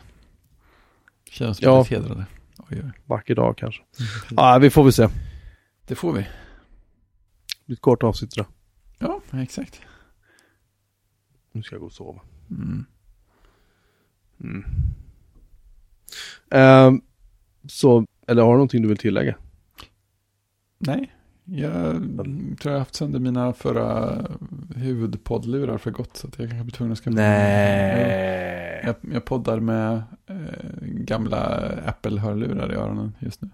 Känns Ja. väldigt hedrade. Oj, oj. Vacker dag kanske. Mm. Ja, vi får väl se. Det får vi. ett kort avsnitt idag. Ja, exakt. Nu ska jag gå och sova. Mm. Mm. Ehm, så, eller har du någonting du vill tillägga? Nej, jag tror jag har haft sönder mina förra huvudpoddlurar för gott. Så att jag kanske blir tvungen att skaffa Nej. Jag, jag poddar med eh, gamla Apple-hörlurar i öronen just nu.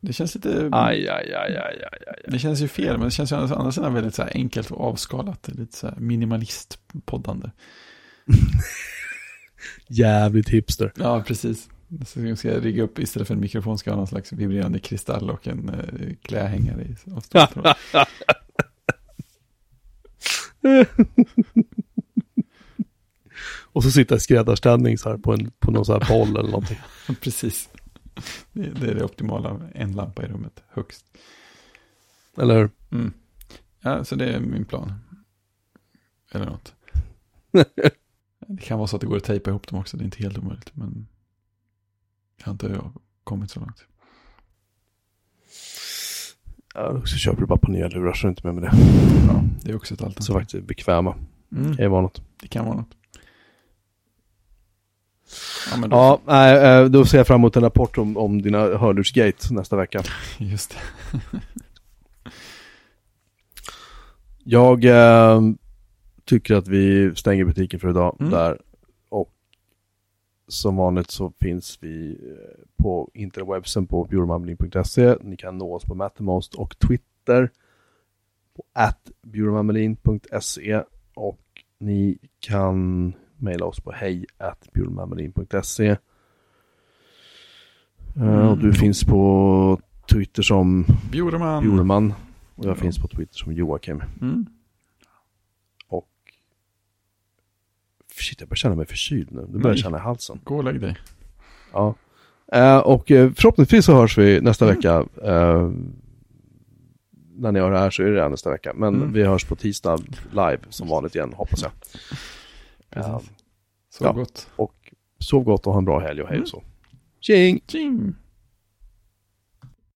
Det känns lite... Aj, aj, aj, aj, aj. Det känns ju fel, men det känns ju å andra sidan väldigt så enkelt och avskalat. Lite så här minimalist-poddande. Jävligt hipster. Ja, precis. Så ska jag rigga upp istället för en mikrofon ska jag ha någon slags vibrerande kristall och en eh, klädhängare i. Stå- Och så sitta i skräddarställning så här på, en, på någon så här boll eller någonting. precis. Det, det är det optimala, en lampa i rummet, högst. Eller hur? Mm. Ja, så det är min plan. Eller något. Det kan vara så att det går att tejpa ihop dem också, det är inte helt omöjligt. Men jag har inte kommit så långt. Ja, så köper du bara på nya lurar så det inte med med det. Ja, det är också ett alternativ. Så faktiskt bekväma. Mm, Det kan vara något. det kan vara något. Ja, men då, Ja, eh, då ser jag fram emot en rapport om, om dina hörlursgate nästa vecka. just det. Jag eh, tycker att vi stänger butiken för idag Mm. där. Som vanligt så finns vi eh, på interwebsen på bjurmanmelin.se. Ni kan nå oss på Mattermost och Twitter på atbjurmanmelin.se och ni kan mejla oss på hej bjurmanmelin.se. Eh, Mm. Och du finns på Twitter som Bjurman. Bjurman och jag Ja. finns på Twitter som Joakim. Mm. Och shit, jag börjar känna mig förkyld nu. Nu börjar jag känna i halsen. Gå och lägg dig. Ja. Eh, och eh, förhoppningsvis så hörs vi nästa Mm. vecka. Eh, när ni hör det här så är det redan nästa vecka. Men Mm. vi hörs på tisdag live som vanligt igen, hoppas jag. Precis. Ja. Så Ja. gott. Och sov gott och ha en bra helg och hej Mm. och så. Tjing! Tjing!